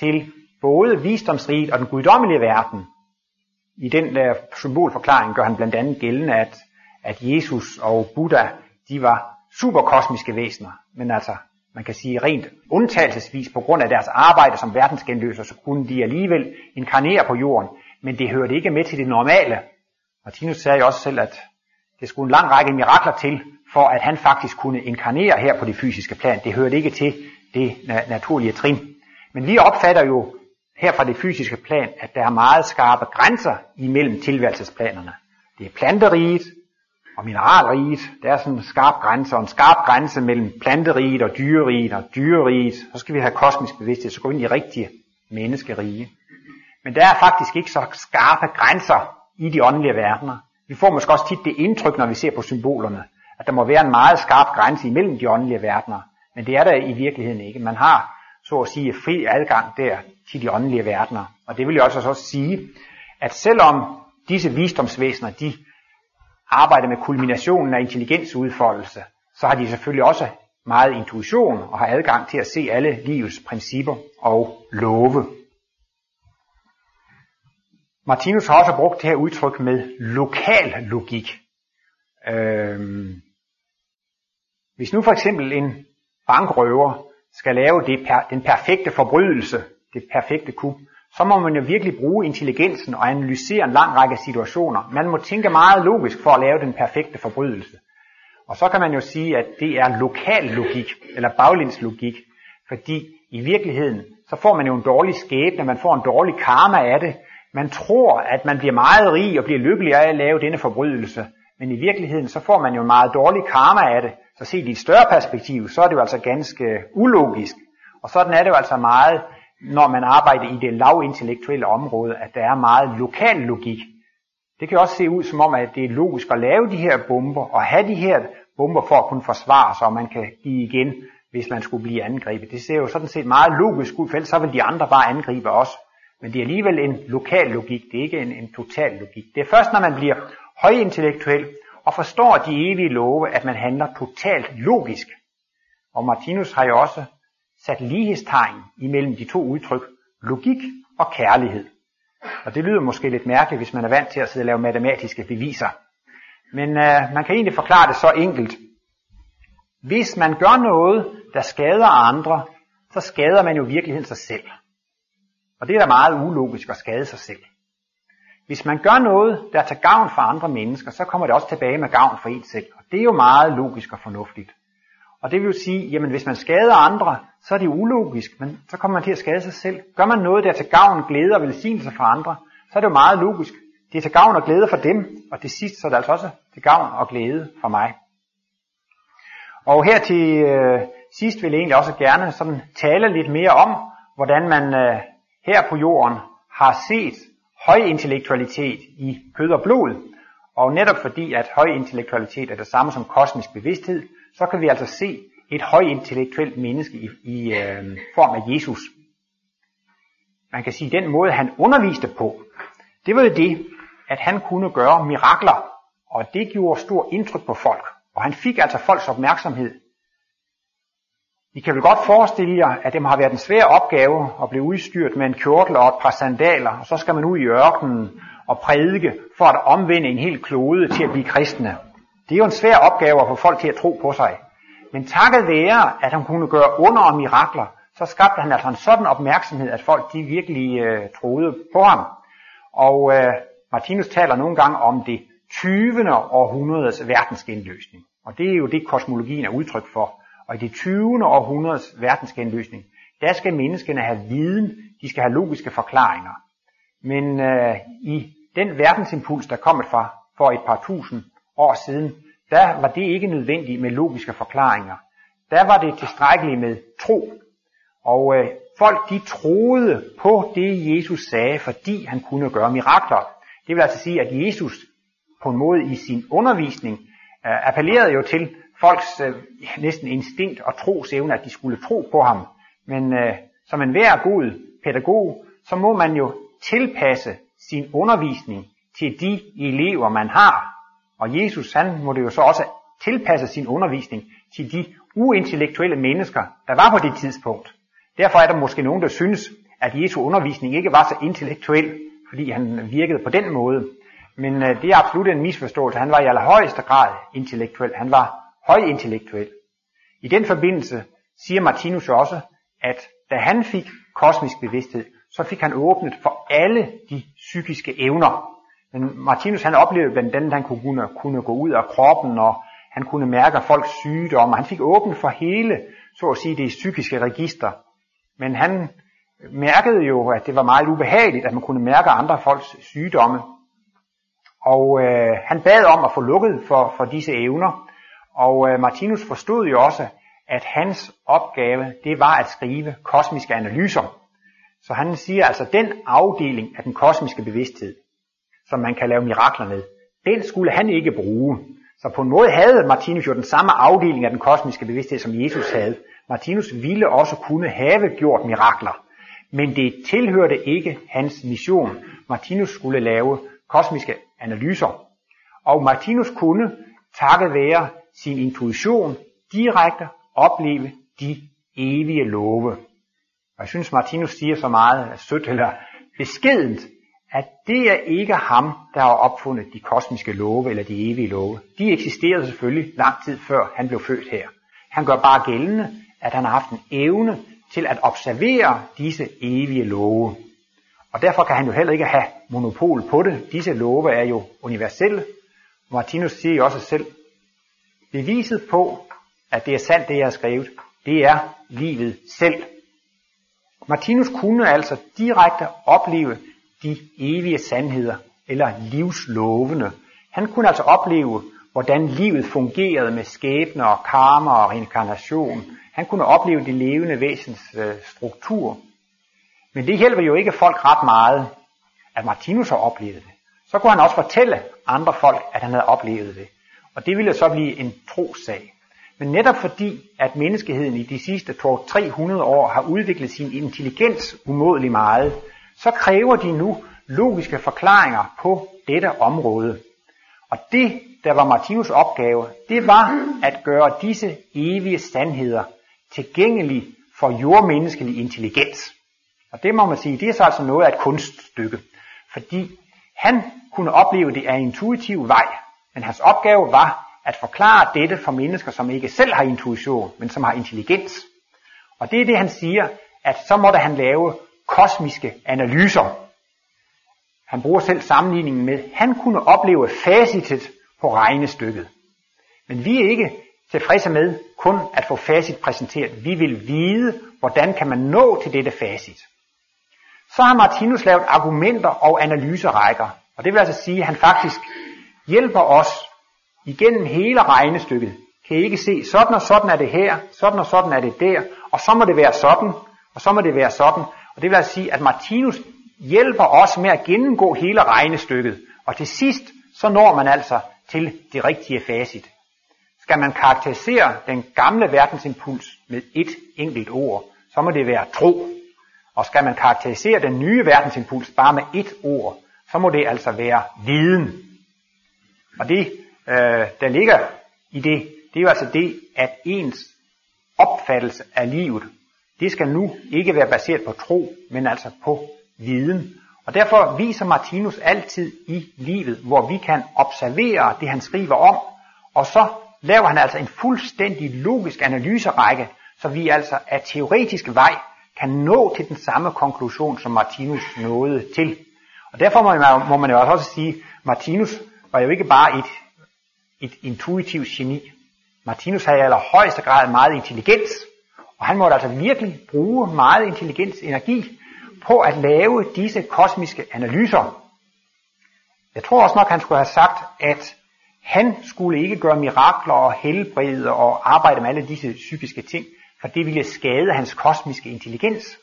til både visdomsriget og den guddommelige verden, i den der symbolforklaring gør han blandt andet gældende, at, at Jesus og Buddha, de var superkosmiske væsener. Men altså, man kan sige rent undtagelsesvis på grund af deres arbejde som verdensgenløser, så kunne de alligevel inkarnere på jorden. Men det hørte ikke med til det normale. Martinus sagde jo også selv, at det skulle en lang række mirakler til, for at han faktisk kunne inkarnere her på det fysiske plan. Det hørte ikke til det naturlige trin. Men vi opfatter jo her fra det fysiske plan, at der er meget skarpe grænser imellem tilværelsesplanerne. Det er planteriget, og mineralriget, der er sådan en skarp grænse, og en skarp grænse mellem planteriget og dyreriget, og dyreriget, så skal vi have kosmisk bevidsthed, så går vi ind i rigtige menneskerige. Men der er faktisk ikke så skarpe grænser i de åndelige verdener. Vi får måske også tit det indtryk, når vi ser på symbolerne, at der må være en meget skarp grænse imellem de åndelige verdener. Men det er der i virkeligheden ikke. Man har, så at sige, fri adgang der til de åndelige verdener. Og det vil jo også, også sige, at selvom disse visdomsvæsener, de arbejder med kulminationen af intelligensudfoldelse, så har de selvfølgelig også meget intuition og har adgang til at se alle livets principper og love. Martinus har også brugt det her udtryk med lokal logik. Øhm, hvis nu for eksempel en bankrøver skal lave det per, den perfekte forbrydelse, det perfekte kup, så må man jo virkelig bruge intelligensen og analysere en lang række situationer. Man må tænke meget logisk for at lave den perfekte forbrydelse. Og så kan man jo sige, at det er lokal logik, eller baglindslogik, fordi i virkeligheden, så får man jo en dårlig skæbne, man får en dårlig karma af det. Man tror, at man bliver meget rig og bliver lykkelig af at lave denne forbrydelse, men i virkeligheden, så får man jo en meget dårlig karma af det. Så set i et større perspektiv, så er det jo altså ganske ulogisk. Og sådan er det jo altså meget når man arbejder i det lavintellektuelle område, at der er meget lokal logik. Det kan også se ud som om, at det er logisk at lave de her bomber, og have de her bomber for at kunne forsvare sig, og man kan give igen, hvis man skulle blive angrebet. Det ser jo sådan set meget logisk ud, for ellers så vil de andre bare angribe os. Men det er alligevel en lokal logik, det er ikke en, en total logik. Det er først, når man bliver højintellektuel og forstår de evige love, at man handler totalt logisk. Og Martinus har jo også sat lighedstegn imellem de to udtryk, logik og kærlighed. Og det lyder måske lidt mærkeligt, hvis man er vant til at sidde og lave matematiske beviser. Men øh, man kan egentlig forklare det så enkelt. Hvis man gør noget, der skader andre, så skader man jo i virkeligheden sig selv. Og det er da meget ulogisk at skade sig selv. Hvis man gør noget, der er til gavn for andre mennesker, så kommer det også tilbage med gavn for en selv. Og det er jo meget logisk og fornuftigt. Og det vil jo sige, jamen hvis man skader andre, så er det ulogisk, men så kommer man til at skade sig selv. Gør man noget, der er til gavn, glæde og velsignelse for andre, så er det jo meget logisk. Det er til gavn og glæde for dem, og det sidst så er det altså også til gavn og glæde for mig. Og her til øh, sidst vil jeg egentlig også gerne sådan tale lidt mere om, hvordan man øh, her på jorden har set høj intellektualitet i kød og blod. Og netop fordi, at høj intellektualitet er det samme som kosmisk bevidsthed, så kan vi altså se et højintellektuelt menneske i, i øh, form af Jesus. Man kan sige, at den måde, han underviste på, det var jo det, at han kunne gøre mirakler, og det gjorde stor indtryk på folk. Og han fik altså folks opmærksomhed. I kan vel godt forestille jer, at det må have været en svær opgave at blive udstyret med en kjortel og et par sandaler, og så skal man ud i ørkenen og prædike for at omvende en hel klode til at blive kristne. Det er jo en svær opgave at få folk til at tro på sig. Men takket være, at han kunne gøre under og mirakler, så skabte han altså en sådan opmærksomhed, at folk de virkelig øh, troede på ham. Og øh, Martinus taler nogle gange om det 20. århundredes verdensgenløsning. Og det er jo det, kosmologien er udtryk for. Og i det 20. århundredes verdensgenløsning, der skal menneskene have viden, de skal have logiske forklaringer. Men øh, i den verdensimpuls, der kom fra for et par tusind år siden, der var det ikke nødvendigt med logiske forklaringer. Der var det tilstrækkeligt med tro. Og øh, folk de troede på det, Jesus sagde, fordi han kunne gøre mirakler. Det vil altså sige, at Jesus på en måde i sin undervisning øh, appellerede jo til folks øh, næsten instinkt og trosevne, at de skulle tro på ham. Men øh, som enhver god pædagog, så må man jo tilpasse sin undervisning til de elever, man har. Og Jesus, han måtte jo så også tilpasse sin undervisning til de uintellektuelle mennesker, der var på det tidspunkt. Derfor er der måske nogen, der synes, at Jesu undervisning ikke var så intellektuel, fordi han virkede på den måde. Men øh, det er absolut en misforståelse. Han var i allerhøjeste grad intellektuel. Han var højintellektuel. I den forbindelse siger Martinus også, at da han fik kosmisk bevidsthed, så fik han åbnet for alle de psykiske evner. Men Martinus han oplevede blandt andet, at han kunne, kunne gå ud af kroppen, og han kunne mærke folks sygdomme. Han fik åbent for hele, så at sige, det psykiske register. Men han mærkede jo, at det var meget ubehageligt, at man kunne mærke andre folks sygdomme. Og øh, han bad om at få lukket for, for disse evner, og øh, Martinus forstod jo også, at hans opgave, det var at skrive kosmiske analyser. Så han siger altså, den afdeling af den kosmiske bevidsthed, som man kan lave mirakler med, den skulle han ikke bruge. Så på en måde havde Martinus jo den samme afdeling af den kosmiske bevidsthed, som Jesus havde. Martinus ville også kunne have gjort mirakler, men det tilhørte ikke hans mission. Martinus skulle lave kosmiske analyser. Og Martinus kunne, takket være sin intuition, direkte opleve de evige love. Og jeg synes, Martinus siger så meget sødt eller beskedent, at det er ikke ham, der har opfundet de kosmiske love eller de evige love. De eksisterede selvfølgelig lang tid før han blev født her. Han gør bare gældende, at han har haft en evne til at observere disse evige love. Og derfor kan han jo heller ikke have monopol på det. Disse love er jo universelle. Martinus siger jo også selv, beviset på, at det er sandt, det jeg har skrevet, det er livet selv. Martinus kunne altså direkte opleve de evige sandheder, eller livslovene. Han kunne altså opleve, hvordan livet fungerede med skæbne og karma og reinkarnation. Han kunne opleve det levende væsens øh, struktur. Men det hjælper jo ikke folk ret meget, at Martinus har oplevet det. Så kunne han også fortælle andre folk, at han havde oplevet det. Og det ville så blive en trosag. Men netop fordi, at menneskeheden i de sidste 300 år har udviklet sin intelligens umådelig meget, så kræver de nu logiske forklaringer på dette område. Og det, der var Martinus opgave, det var at gøre disse evige sandheder tilgængelige for jordmenneskelig intelligens. Og det må man sige, det er så altså noget af et kunststykke. Fordi han kunne opleve det af intuitiv vej, men hans opgave var at forklare dette for mennesker, som ikke selv har intuition, men som har intelligens. Og det er det, han siger, at så måtte han lave kosmiske analyser. Han bruger selv sammenligningen med, han kunne opleve facitet på regnestykket. Men vi er ikke tilfredse med kun at få facit præsenteret. Vi vil vide, hvordan kan man nå til dette facit. Så har Martinus lavet argumenter og analyserækker. Og det vil altså sige, at han faktisk hjælper os igennem hele regnestykket. Kan I ikke se, sådan og sådan er det her, sådan og sådan er det der, og så må det være sådan, og så må det være sådan. Og det vil altså sige, at Martinus hjælper os med at gennemgå hele regnestykket. Og til sidst, så når man altså til det rigtige facit. Skal man karakterisere den gamle verdensimpuls med et enkelt ord, så må det være tro. Og skal man karakterisere den nye verdensimpuls bare med et ord, så må det altså være viden. Og det, øh, der ligger i det, det er jo altså det, at ens opfattelse af livet, det skal nu ikke være baseret på tro, men altså på viden. Og derfor viser Martinus altid i livet, hvor vi kan observere det, han skriver om, og så laver han altså en fuldstændig logisk analyserække, så vi altså af teoretisk vej kan nå til den samme konklusion, som Martinus nåede til. Og derfor må man, må man jo altså også sige, at Martinus var jo ikke bare et, et intuitivt geni. Martinus havde i allerhøjeste grad meget intelligens, og han måtte altså virkelig bruge meget intelligens energi på at lave disse kosmiske analyser. Jeg tror også nok, han skulle have sagt, at han skulle ikke gøre mirakler og helbrede og arbejde med alle disse psykiske ting, for det ville skade hans kosmiske intelligens.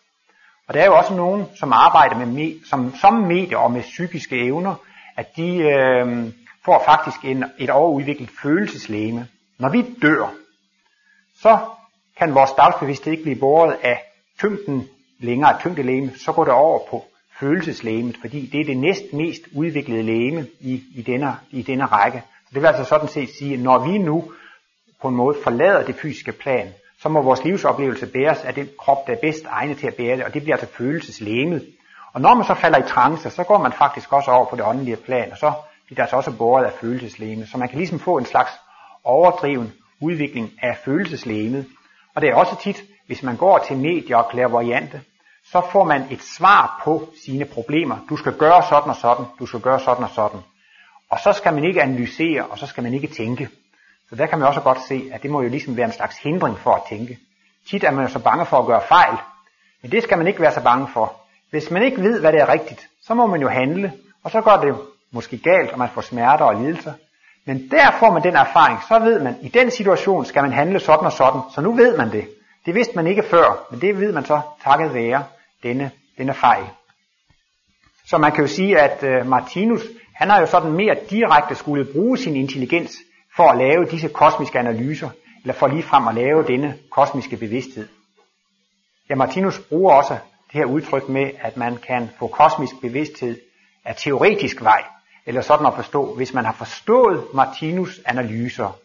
Og der er jo også nogen, som arbejder med, som, som medier og med psykiske evner, at de øh, får faktisk en, et overudviklet følelseslæme. Når vi dør, så kan vores dagsbevidsthed ikke blive båret af tyngden længere tyngdelæme, så går det over på følelseslægemet, fordi det er det næst mest udviklede læme i, i, denne, i denne række. Så det vil altså sådan set sige, at når vi nu på en måde forlader det fysiske plan, så må vores livsoplevelse bæres af den krop, der er bedst egnet til at bære det, og det bliver altså følelseslæmet. Og når man så falder i trance, så går man faktisk også over på det åndelige plan, og så bliver det altså også båret af følelseslæmet. Så man kan ligesom få en slags overdriven udvikling af følelseslæmet. Og det er også tit, hvis man går til medier og klærvariante, så får man et svar på sine problemer. Du skal gøre sådan og sådan, du skal gøre sådan og sådan. Og så skal man ikke analysere, og så skal man ikke tænke. Så der kan man også godt se, at det må jo ligesom være en slags hindring for at tænke. Tit er man jo så bange for at gøre fejl, men det skal man ikke være så bange for. Hvis man ikke ved, hvad det er rigtigt, så må man jo handle, og så går det måske galt, og man får smerter og lidelser. Men der får man den erfaring, så ved man, i den situation skal man handle sådan og sådan, så nu ved man det. Det vidste man ikke før, men det ved man så takket være denne, denne fejl. Så man kan jo sige, at øh, Martinus, han har jo sådan mere direkte skulle bruge sin intelligens for at lave disse kosmiske analyser, eller for lige frem at lave denne kosmiske bevidsthed. Ja, Martinus bruger også det her udtryk med, at man kan få kosmisk bevidsthed af teoretisk vej, eller sådan at forstå, hvis man har forstået Martinus analyser,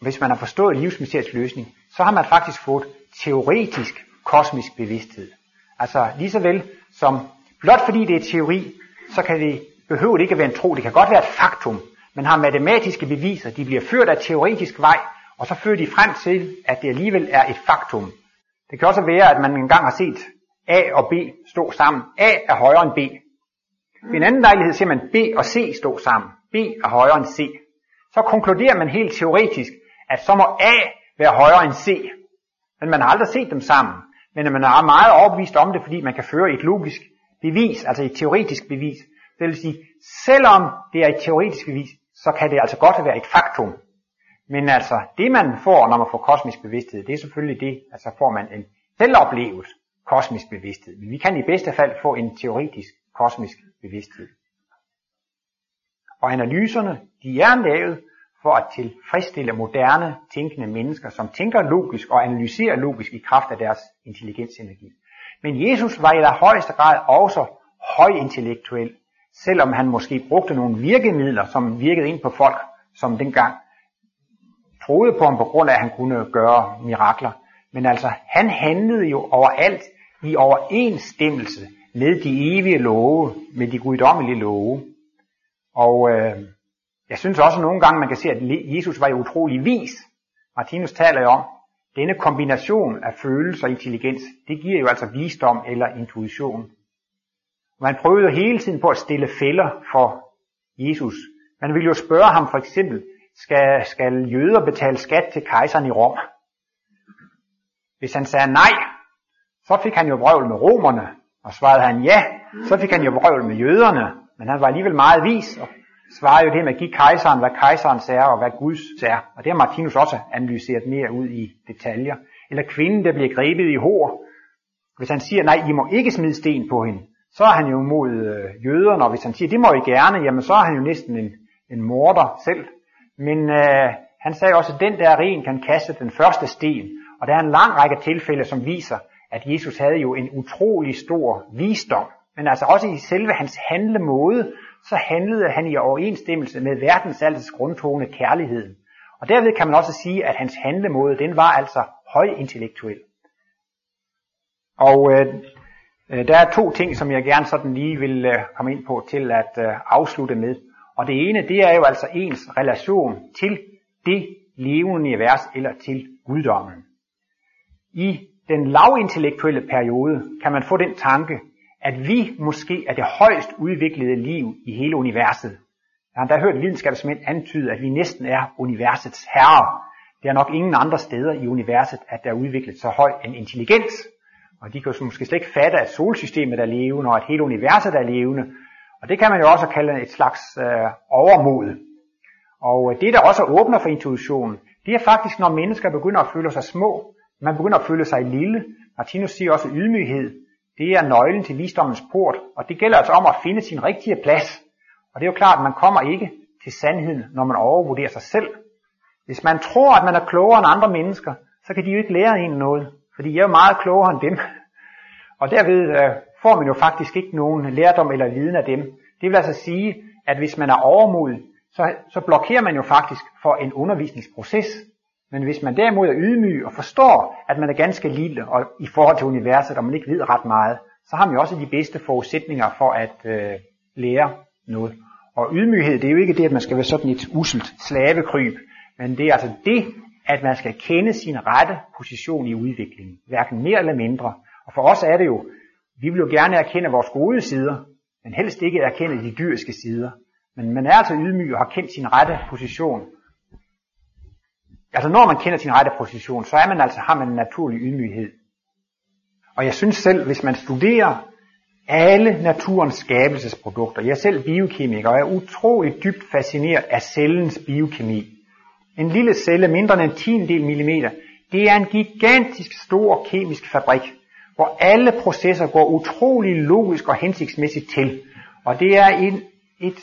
hvis man har forstået livsmysteriets løsning, så har man faktisk fået teoretisk kosmisk bevidsthed. Altså lige så vel som blot fordi det er teori, så kan det behøver det ikke at være en tro, det kan godt være et faktum. Man har matematiske beviser, de bliver ført af teoretisk vej, og så fører de frem til, at det alligevel er et faktum. Det kan også være, at man engang har set A og B stå sammen. A er højere end B. Ved en anden lejlighed ser man B og C stå sammen. B er højere end C. Så konkluderer man helt teoretisk, at så må A være højere end C. Men man har aldrig set dem sammen. Men man er meget overbevist om det, fordi man kan føre et logisk bevis, altså et teoretisk bevis. Det vil sige, selvom det er et teoretisk bevis, så kan det altså godt være et faktum. Men altså, det man får, når man får kosmisk bevidsthed, det er selvfølgelig det, at så får man en selvoplevet kosmisk bevidsthed. Men vi kan i bedste fald få en teoretisk kosmisk bevidsthed. Og analyserne, de er lavet for at tilfredsstille moderne tænkende mennesker, som tænker logisk og analyserer logisk i kraft af deres intelligensenergi. Men Jesus var i der højeste grad også højintellektuel, selvom han måske brugte nogle virkemidler, som virkede ind på folk, som dengang troede på ham på grund af, at han kunne gøre mirakler. Men altså, han handlede jo overalt i overensstemmelse med de evige love, med de guddommelige love. Og øh, jeg synes også nogle gange, man kan se, at Jesus var jo utrolig vis. Martinus taler jo om, denne kombination af følelse og intelligens, det giver jo altså visdom eller intuition. Man prøvede jo hele tiden på at stille fælder for Jesus. Man ville jo spørge ham for eksempel, skal, skal jøder betale skat til kejseren i Rom? Hvis han sagde nej, så fik han jo vrøvl med romerne, og svarede han ja, så fik han jo vrøvl med jøderne, men han var alligevel meget vis, og svarede jo det med at give kejseren, hvad kejserens er, og hvad Guds er. Og det har Martinus også analyseret mere ud i detaljer. Eller kvinden, der bliver grebet i hår. Hvis han siger, nej, I må ikke smide sten på hende, så er han jo mod øh, jøderne, og hvis han siger, det må I gerne, jamen så er han jo næsten en, en morder selv. Men øh, han sagde også, at den der ren kan kaste den første sten. Og der er en lang række tilfælde, som viser, at Jesus havde jo en utrolig stor visdom. Men altså også i selve hans handlemåde, så handlede han i overensstemmelse med verdens altes grundtone kærligheden. Og derved kan man også sige, at hans handlemåde, den var altså højintellektuel. Og øh, øh, der er to ting, som jeg gerne sådan lige vil øh, komme ind på til at øh, afslutte med. Og det ene, det er jo altså ens relation til det levende univers eller til guddommen. I den lavintellektuelle periode kan man få den tanke, at vi måske er det højst udviklede liv i hele universet. Jeg har da hørt videnskabsmænd antyde, at vi næsten er universets herre. Det er nok ingen andre steder i universet, at der er udviklet så høj en intelligens. Og de kan jo måske slet ikke fatte, at solsystemet er levende, og at hele universet er levende. Og det kan man jo også kalde et slags øh, overmod. Og øh, det, der også åbner for intuitionen, det er faktisk, når mennesker begynder at føle sig små. Man begynder at føle sig lille. Martinus siger også ydmyghed. Det er nøglen til visdommens port, og det gælder altså om at finde sin rigtige plads. Og det er jo klart, at man kommer ikke til sandheden, når man overvurderer sig selv. Hvis man tror, at man er klogere end andre mennesker, så kan de jo ikke lære en noget, fordi jeg er jo meget klogere end dem. (laughs) Og derved øh, får man jo faktisk ikke nogen lærdom eller viden af dem. Det vil altså sige, at hvis man er overmodig, så, så blokerer man jo faktisk for en undervisningsproces. Men hvis man derimod er ydmyg og forstår, at man er ganske lille og i forhold til universet, og man ikke ved ret meget, så har man jo også de bedste forudsætninger for at øh, lære noget. Og ydmyghed, det er jo ikke det, at man skal være sådan et uselt slavekryb, men det er altså det, at man skal kende sin rette position i udviklingen, hverken mere eller mindre. Og for os er det jo, vi vil jo gerne erkende vores gode sider, men helst ikke erkende de dyriske sider. Men man er altså ydmyg og har kendt sin rette position, Altså når man kender sin rette position, så er man altså, har man en naturlig ydmyghed. Og jeg synes selv, hvis man studerer alle naturens skabelsesprodukter. Jeg er selv biokemiker og er utroligt dybt fascineret af cellens biokemi. En lille celle, mindre end en tiendel millimeter, det er en gigantisk stor kemisk fabrik, hvor alle processer går utrolig logisk og hensigtsmæssigt til. Og det er en, et,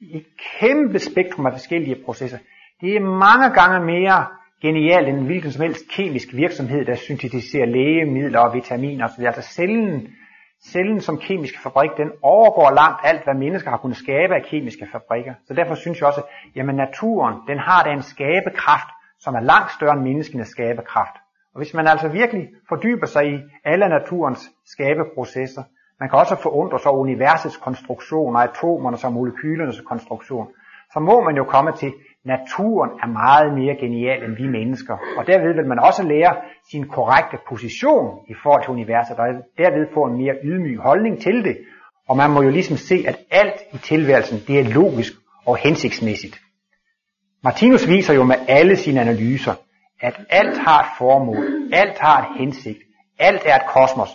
et kæmpe spektrum af forskellige processer. Det er mange gange mere genialt end hvilken som helst kemisk virksomhed, der syntetiserer lægemidler og vitaminer osv. Altså cellen, cellen som kemisk fabrik, den overgår langt alt, hvad mennesker har kunnet skabe af kemiske fabrikker. Så derfor synes jeg også, at naturen, den har da en skabekraft, som er langt større end menneskenes skabekraft. Og hvis man altså virkelig fordyber sig i alle naturens skabeprocesser, man kan også forundre sig over universets konstruktion og atomernes og molekylernes konstruktion, så må man jo komme til, naturen er meget mere genial end vi mennesker. Og derved vil man også lære sin korrekte position i forhold til universet, og derved få en mere ydmyg holdning til det. Og man må jo ligesom se, at alt i tilværelsen, det er logisk og hensigtsmæssigt. Martinus viser jo med alle sine analyser, at alt har et formål, alt har et hensigt, alt er et kosmos.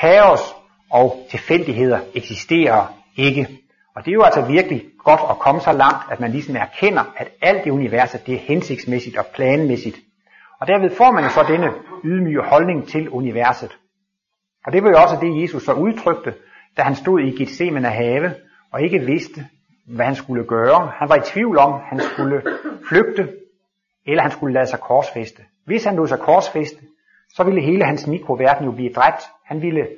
Kaos og tilfældigheder eksisterer ikke. Og det er jo altså virkelig godt at komme så langt, at man ligesom erkender, at alt i universet det er hensigtsmæssigt og planmæssigt. Og derved får man jo så denne ydmyge holdning til universet. Og det var jo også det, Jesus så udtrykte, da han stod i Gethsemane have og ikke vidste, hvad han skulle gøre. Han var i tvivl om, han skulle flygte, eller han skulle lade sig korsfeste. Hvis han lod sig korsfeste, så ville hele hans mikroverden jo blive dræbt. Han ville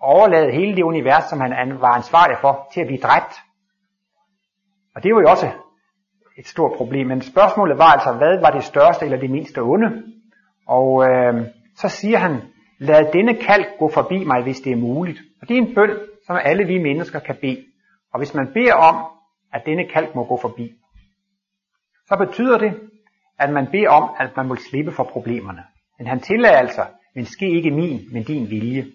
overlade hele det univers, som han var ansvarlig for, til at blive dræbt. Og det var jo også et stort problem. Men spørgsmålet var altså, hvad var det største eller det mindste onde? Og øh, så siger han, lad denne kalk gå forbi mig, hvis det er muligt. Og det er en bøn, som alle vi mennesker kan bede. Og hvis man beder om, at denne kalk må gå forbi, så betyder det, at man beder om, at man må slippe for problemerne. Men han tillader altså, men ske ikke min, men din vilje.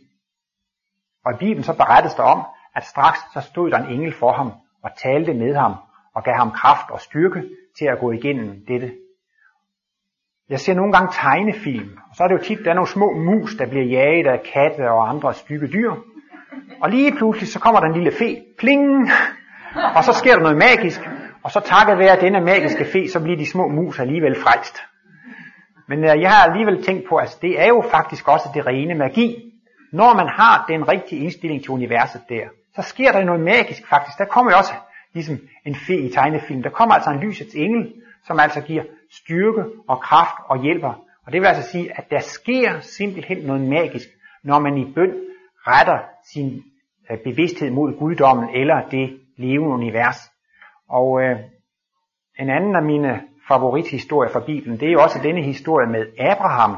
Og i Bibelen så berettes der om, at straks så stod der en engel for ham og talte med ham og gav ham kraft og styrke til at gå igennem dette. Jeg ser nogle gange tegnefilm, og så er det jo tit, der er nogle små mus, der bliver jaget af katte og andre stykke dyr. Og lige pludselig så kommer der en lille fe, pling, og så sker der noget magisk, og så takket være denne magiske fe, så bliver de små mus alligevel frelst. Men øh, jeg har alligevel tænkt på, at det er jo faktisk også det rene magi. Når man har den rigtige indstilling til universet der, så sker der noget magisk faktisk. Der kommer jo også ligesom en fe i tegnefilm. Der kommer altså en lysets engel, som altså giver styrke og kraft og hjælper. Og det vil altså sige, at der sker simpelthen noget magisk, når man i bøn retter sin øh, bevidsthed mod guddommen eller det levende univers. Og øh, en anden af mine favorithistorier fra Bibelen, det er jo også denne historie med Abraham,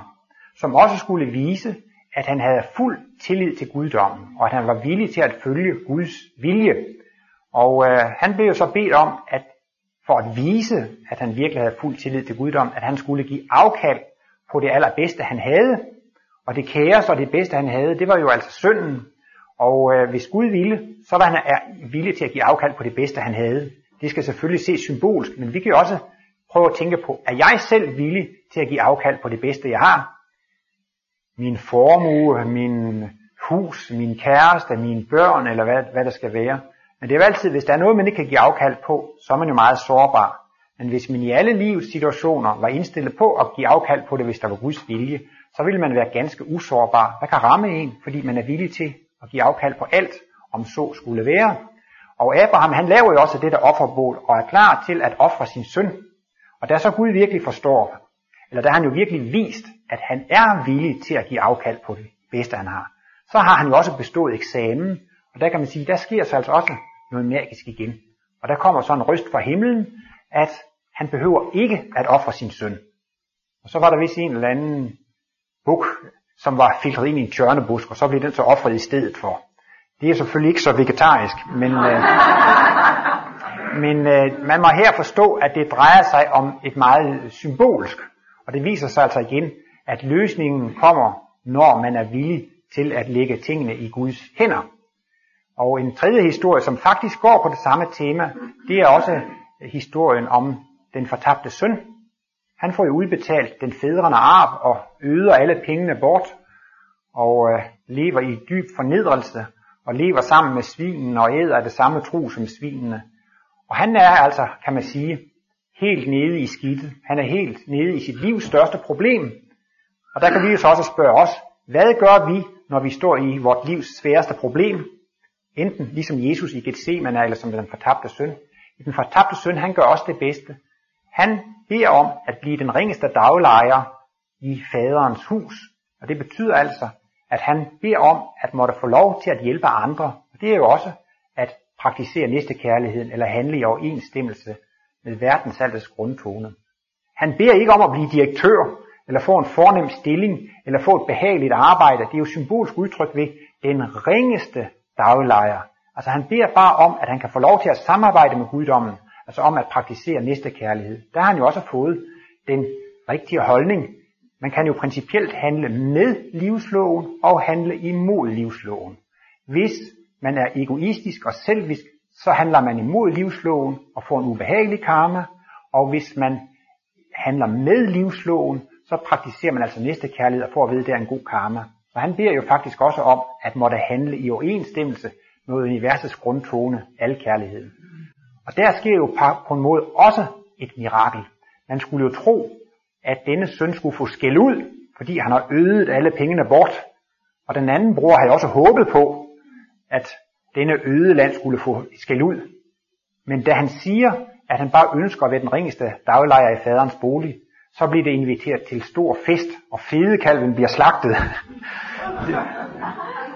som også skulle vise, at han havde fuld tillid til guddommen, og at han var villig til at følge Guds vilje. Og øh, han blev jo så bedt om, at for at vise, at han virkelig havde fuld tillid til guddommen, at han skulle give afkald på det allerbedste, han havde. Og det kæreste og det bedste, han havde, det var jo altså synden. Og øh, hvis Gud ville, så var han villig til at give afkald på det bedste, han havde. Det skal selvfølgelig ses symbolsk, men vi kan jo også prøve at tænke på, er jeg selv villig til at give afkald på det bedste, jeg har? Min formue, min hus, min kæreste, mine børn, eller hvad, hvad der skal være. Men det er jo altid, hvis der er noget, man ikke kan give afkald på, så er man jo meget sårbar. Men hvis man i alle livets situationer var indstillet på at give afkald på det, hvis der var Guds vilje, så ville man være ganske usårbar. Hvad kan ramme en, fordi man er villig til at give afkald på alt, om så skulle være. Og Abraham, han laver jo også det der offerbål, og er klar til at ofre sin søn. Og der så Gud virkelig forstår, eller der han jo virkelig vist, at han er villig til at give afkald på det bedste, han har. Så har han jo også bestået eksamen, og der kan man sige, der sker så altså også noget magisk igen. Og der kommer så en røst fra himlen, at han behøver ikke at ofre sin søn. Og så var der vist en eller anden buk, som var filtret ind i en tjørnebusk, og så blev den så offret i stedet for. Det er selvfølgelig ikke så vegetarisk, men, øh, (laughs) men øh, man må her forstå, at det drejer sig om et meget symbolsk. Og det viser sig altså igen, at løsningen kommer, når man er villig til at lægge tingene i Guds hænder. Og en tredje historie, som faktisk går på det samme tema, det er også historien om den fortabte søn. Han får jo udbetalt den fædrende arv og øder alle pengene bort og øh, lever i dyb fornedrelse og lever sammen med svinene og æder af det samme tro som svinene. Og han er altså, kan man sige, helt nede i skidtet. Han er helt nede i sit livs største problem. Og der kan vi jo så også spørge os, hvad gør vi, når vi står i vort livs sværeste problem? Enten ligesom Jesus i Gethsemane, eller som den fortabte søn. Den fortabte søn, han gør også det bedste. Han beder om at blive den ringeste daglejer i faderens hus. Og det betyder altså, at han beder om at måtte få lov til at hjælpe andre. Og det er jo også at praktisere næstekærligheden eller handle i overensstemmelse med verdensaltets grundtone. Han beder ikke om at blive direktør, eller få en fornem stilling, eller få et behageligt arbejde. Det er jo symbolsk udtryk ved den ringeste daglejer. Altså han beder bare om, at han kan få lov til at samarbejde med guddommen, altså om at praktisere næstekærlighed. Der har han jo også fået den rigtige holdning. Man kan jo principielt handle med livsloven og handle imod livsloven. Hvis man er egoistisk og selvisk, så handler man imod livsloven og får en ubehagelig karma, og hvis man handler med livsloven, så praktiserer man altså næste kærlighed og får at vide, at det er en god karma. Så han beder jo faktisk også om, at måtte handle i overensstemmelse med universets grundtone, al kærligheden. Og der sker jo på en måde også et mirakel. Man skulle jo tro, at denne søn skulle få skæld ud, fordi han har ødet alle pengene bort. Og den anden bror havde også håbet på, at denne øde land skulle få skæld ud. Men da han siger, at han bare ønsker at være den ringeste daglejer i faderens bolig, så bliver det inviteret til stor fest, og fedekalven bliver slagtet.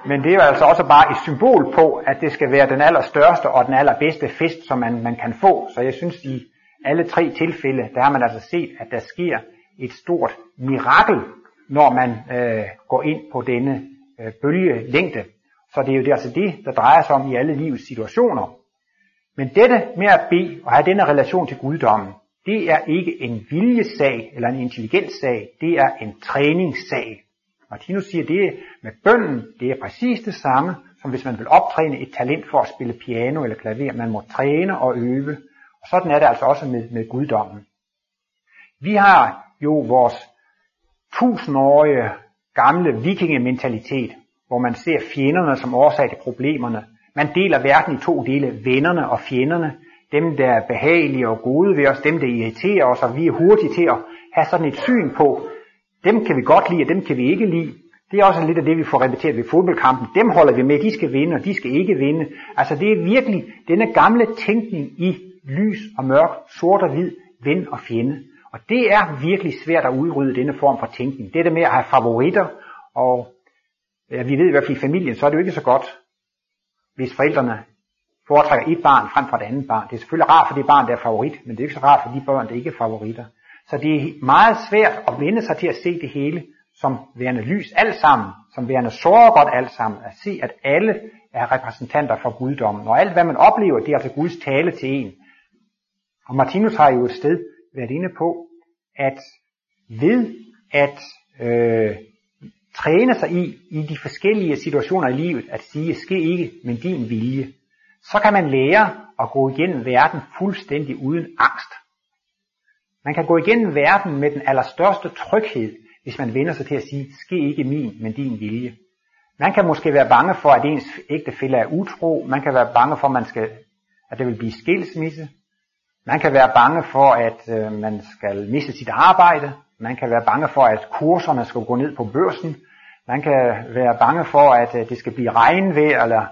Men det er jo altså også bare et symbol på, at det skal være den allerstørste og den allerbedste fest, som man, man kan få. Så jeg synes, i alle tre tilfælde, der har man altså set, at der sker et stort mirakel, når man øh, går ind på denne øh, bølgelængde. Så det er jo det, altså det, der drejer sig om i alle livets situationer. Men dette med at bede og have denne relation til guddommen, det er ikke en viljesag eller en intelligenssag, det er en træningssag. Martinus siger, det med bønden, det er præcis det samme, som hvis man vil optræne et talent for at spille piano eller klaver. Man må træne og øve. Og sådan er det altså også med, med guddommen. Vi har jo vores tusindårige gamle vikingementalitet, hvor man ser fjenderne som årsag til problemerne. Man deler verden i to dele, vennerne og fjenderne. Dem, der er behagelige og gode ved os, dem, der irriterer os, og vi er hurtige til at have sådan et syn på, dem kan vi godt lide, og dem kan vi ikke lide. Det er også lidt af det, vi får repeteret ved fodboldkampen. Dem holder vi med, de skal vinde, og de skal ikke vinde. Altså det er virkelig denne gamle tænkning i lys og mørk, sort og hvid, ven og fjende. Og det er virkelig svært at udrydde denne form for tænkning. Det der med at have favoritter, og ja, vi ved i hvert fald i familien, så er det jo ikke så godt, hvis forældrene foretrækker et barn frem for et andet barn. Det er selvfølgelig rart for det barn, der er favorit, men det er ikke så rart for de børn, der ikke er favoritter. Så det er meget svært at vende sig til at se det hele som værende lys alt sammen, som værende godt alt sammen, at se, at alle er repræsentanter for guddommen, og alt hvad man oplever, det er altså Guds tale til en. Og Martinus har jo et sted været inde på, at ved at øh, træne sig i, i de forskellige situationer i livet, at sige, ske ikke, men din vilje, så kan man lære at gå igennem verden fuldstændig uden angst. Man kan gå igennem verden med den allerstørste tryghed, hvis man vender sig til at sige, ske ikke min, men din vilje. Man kan måske være bange for, at ens ægtefælle er utro. Man kan være bange for, at, man skal, at det vil blive skilsmisse. Man kan være bange for, at øh, man skal miste sit arbejde. Man kan være bange for, at kurserne skal gå ned på børsen. Man kan være bange for, at øh, det skal blive regnvejr, eller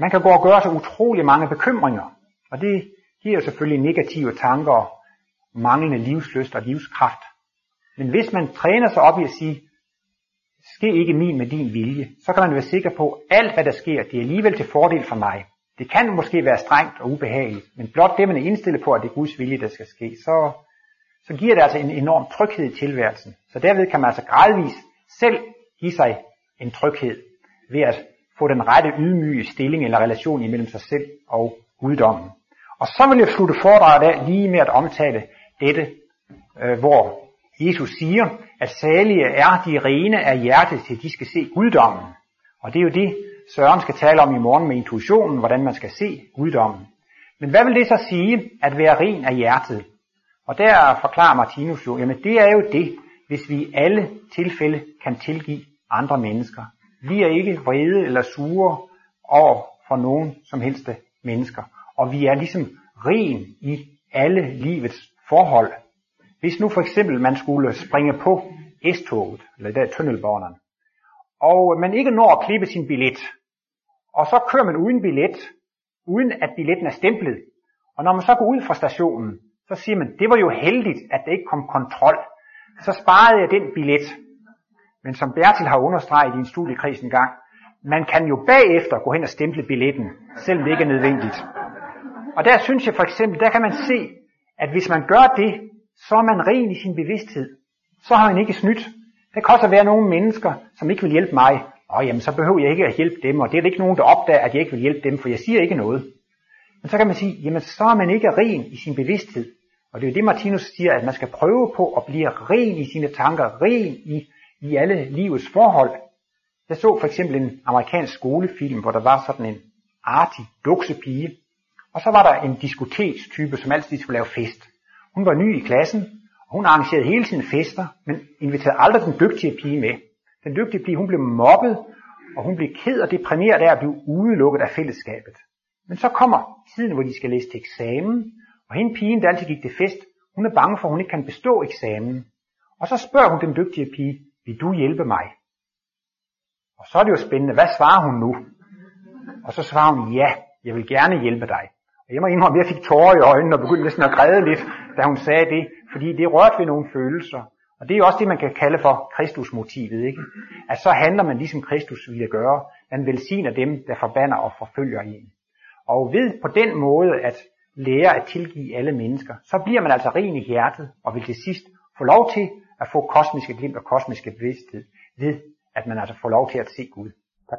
man kan gå og gøre sig utrolig mange bekymringer. Og det giver selvfølgelig negative tanker, manglende livsløst og livskraft. Men hvis man træner sig op i at sige, ske ikke min med din vilje, så kan man være sikker på, at alt hvad der sker, det er alligevel til fordel for mig. Det kan måske være strengt og ubehageligt, men blot det, man er indstillet på, at det er Guds vilje, der skal ske, så, så giver det altså en enorm tryghed i tilværelsen. Så derved kan man altså gradvist selv give sig en tryghed ved at få den rette ydmyge stilling eller relation imellem sig selv og guddommen. Og så vil jeg slutte foredraget af lige med at omtale dette, øh, hvor Jesus siger, at salige er de rene af hjertet, til de skal se guddommen. Og det er jo det, Søren skal tale om i morgen med intuitionen, hvordan man skal se guddommen. Men hvad vil det så sige, at være ren af hjertet? Og der forklarer Martinus jo, jamen det er jo det, hvis vi i alle tilfælde kan tilgive andre mennesker. Vi er ikke vrede eller sure over for nogen som helst mennesker. Og vi er ligesom ren i alle livets forhold. Hvis nu for eksempel man skulle springe på S-toget, eller der tunnelbanen, og man ikke når at klippe sin billet, og så kører man uden billet, uden at billetten er stemplet, og når man så går ud fra stationen, så siger man, det var jo heldigt, at der ikke kom kontrol. Så sparede jeg den billet. Men som Bertil har understreget i en studiekreds en gang, man kan jo bagefter gå hen og stemple billetten, selvom det ikke er nødvendigt. Og der synes jeg for eksempel, der kan man se, at hvis man gør det, så er man ren i sin bevidsthed. Så har man ikke snydt. Der kan også være nogle mennesker, som ikke vil hjælpe mig. Og jamen, så behøver jeg ikke at hjælpe dem, og det er ikke nogen, der opdager, at jeg ikke vil hjælpe dem, for jeg siger ikke noget. Men så kan man sige, jamen så er man ikke ren i sin bevidsthed. Og det er jo det, Martinus siger, at man skal prøve på at blive ren i sine tanker, ren i, i alle livets forhold. Jeg så for eksempel en amerikansk skolefilm, hvor der var sådan en artig duksepige, og så var der en diskotekstype, som altid skulle lave fest. Hun var ny i klassen, og hun arrangerede hele sine fester, men inviterede aldrig den dygtige pige med. Den dygtige pige, hun blev mobbet, og hun blev ked og deprimeret af at blive udelukket af fællesskabet. Men så kommer tiden, hvor de skal læse til eksamen, og hende pigen, der altid gik til fest, hun er bange for, at hun ikke kan bestå eksamen. Og så spørger hun den dygtige pige, vil du hjælpe mig? Og så er det jo spændende, hvad svarer hun nu? Og så svarer hun, ja, jeg vil gerne hjælpe dig. Og jeg må indrømme, at jeg fik tårer i øjnene og begyndte næsten at græde lidt, da hun sagde det, fordi det rørte ved nogle følelser. Og det er jo også det, man kan kalde for Kristusmotivet, ikke? At så handler man ligesom Kristus ville gøre. Man velsigner dem, der forbander og forfølger en. Og ved på den måde at lære at tilgive alle mennesker, så bliver man altså ren i hjertet, og vil til sidst få lov til at få kosmiske glimt og kosmiske bevidsthed, ved at man altså får lov til at se Gud. Tak.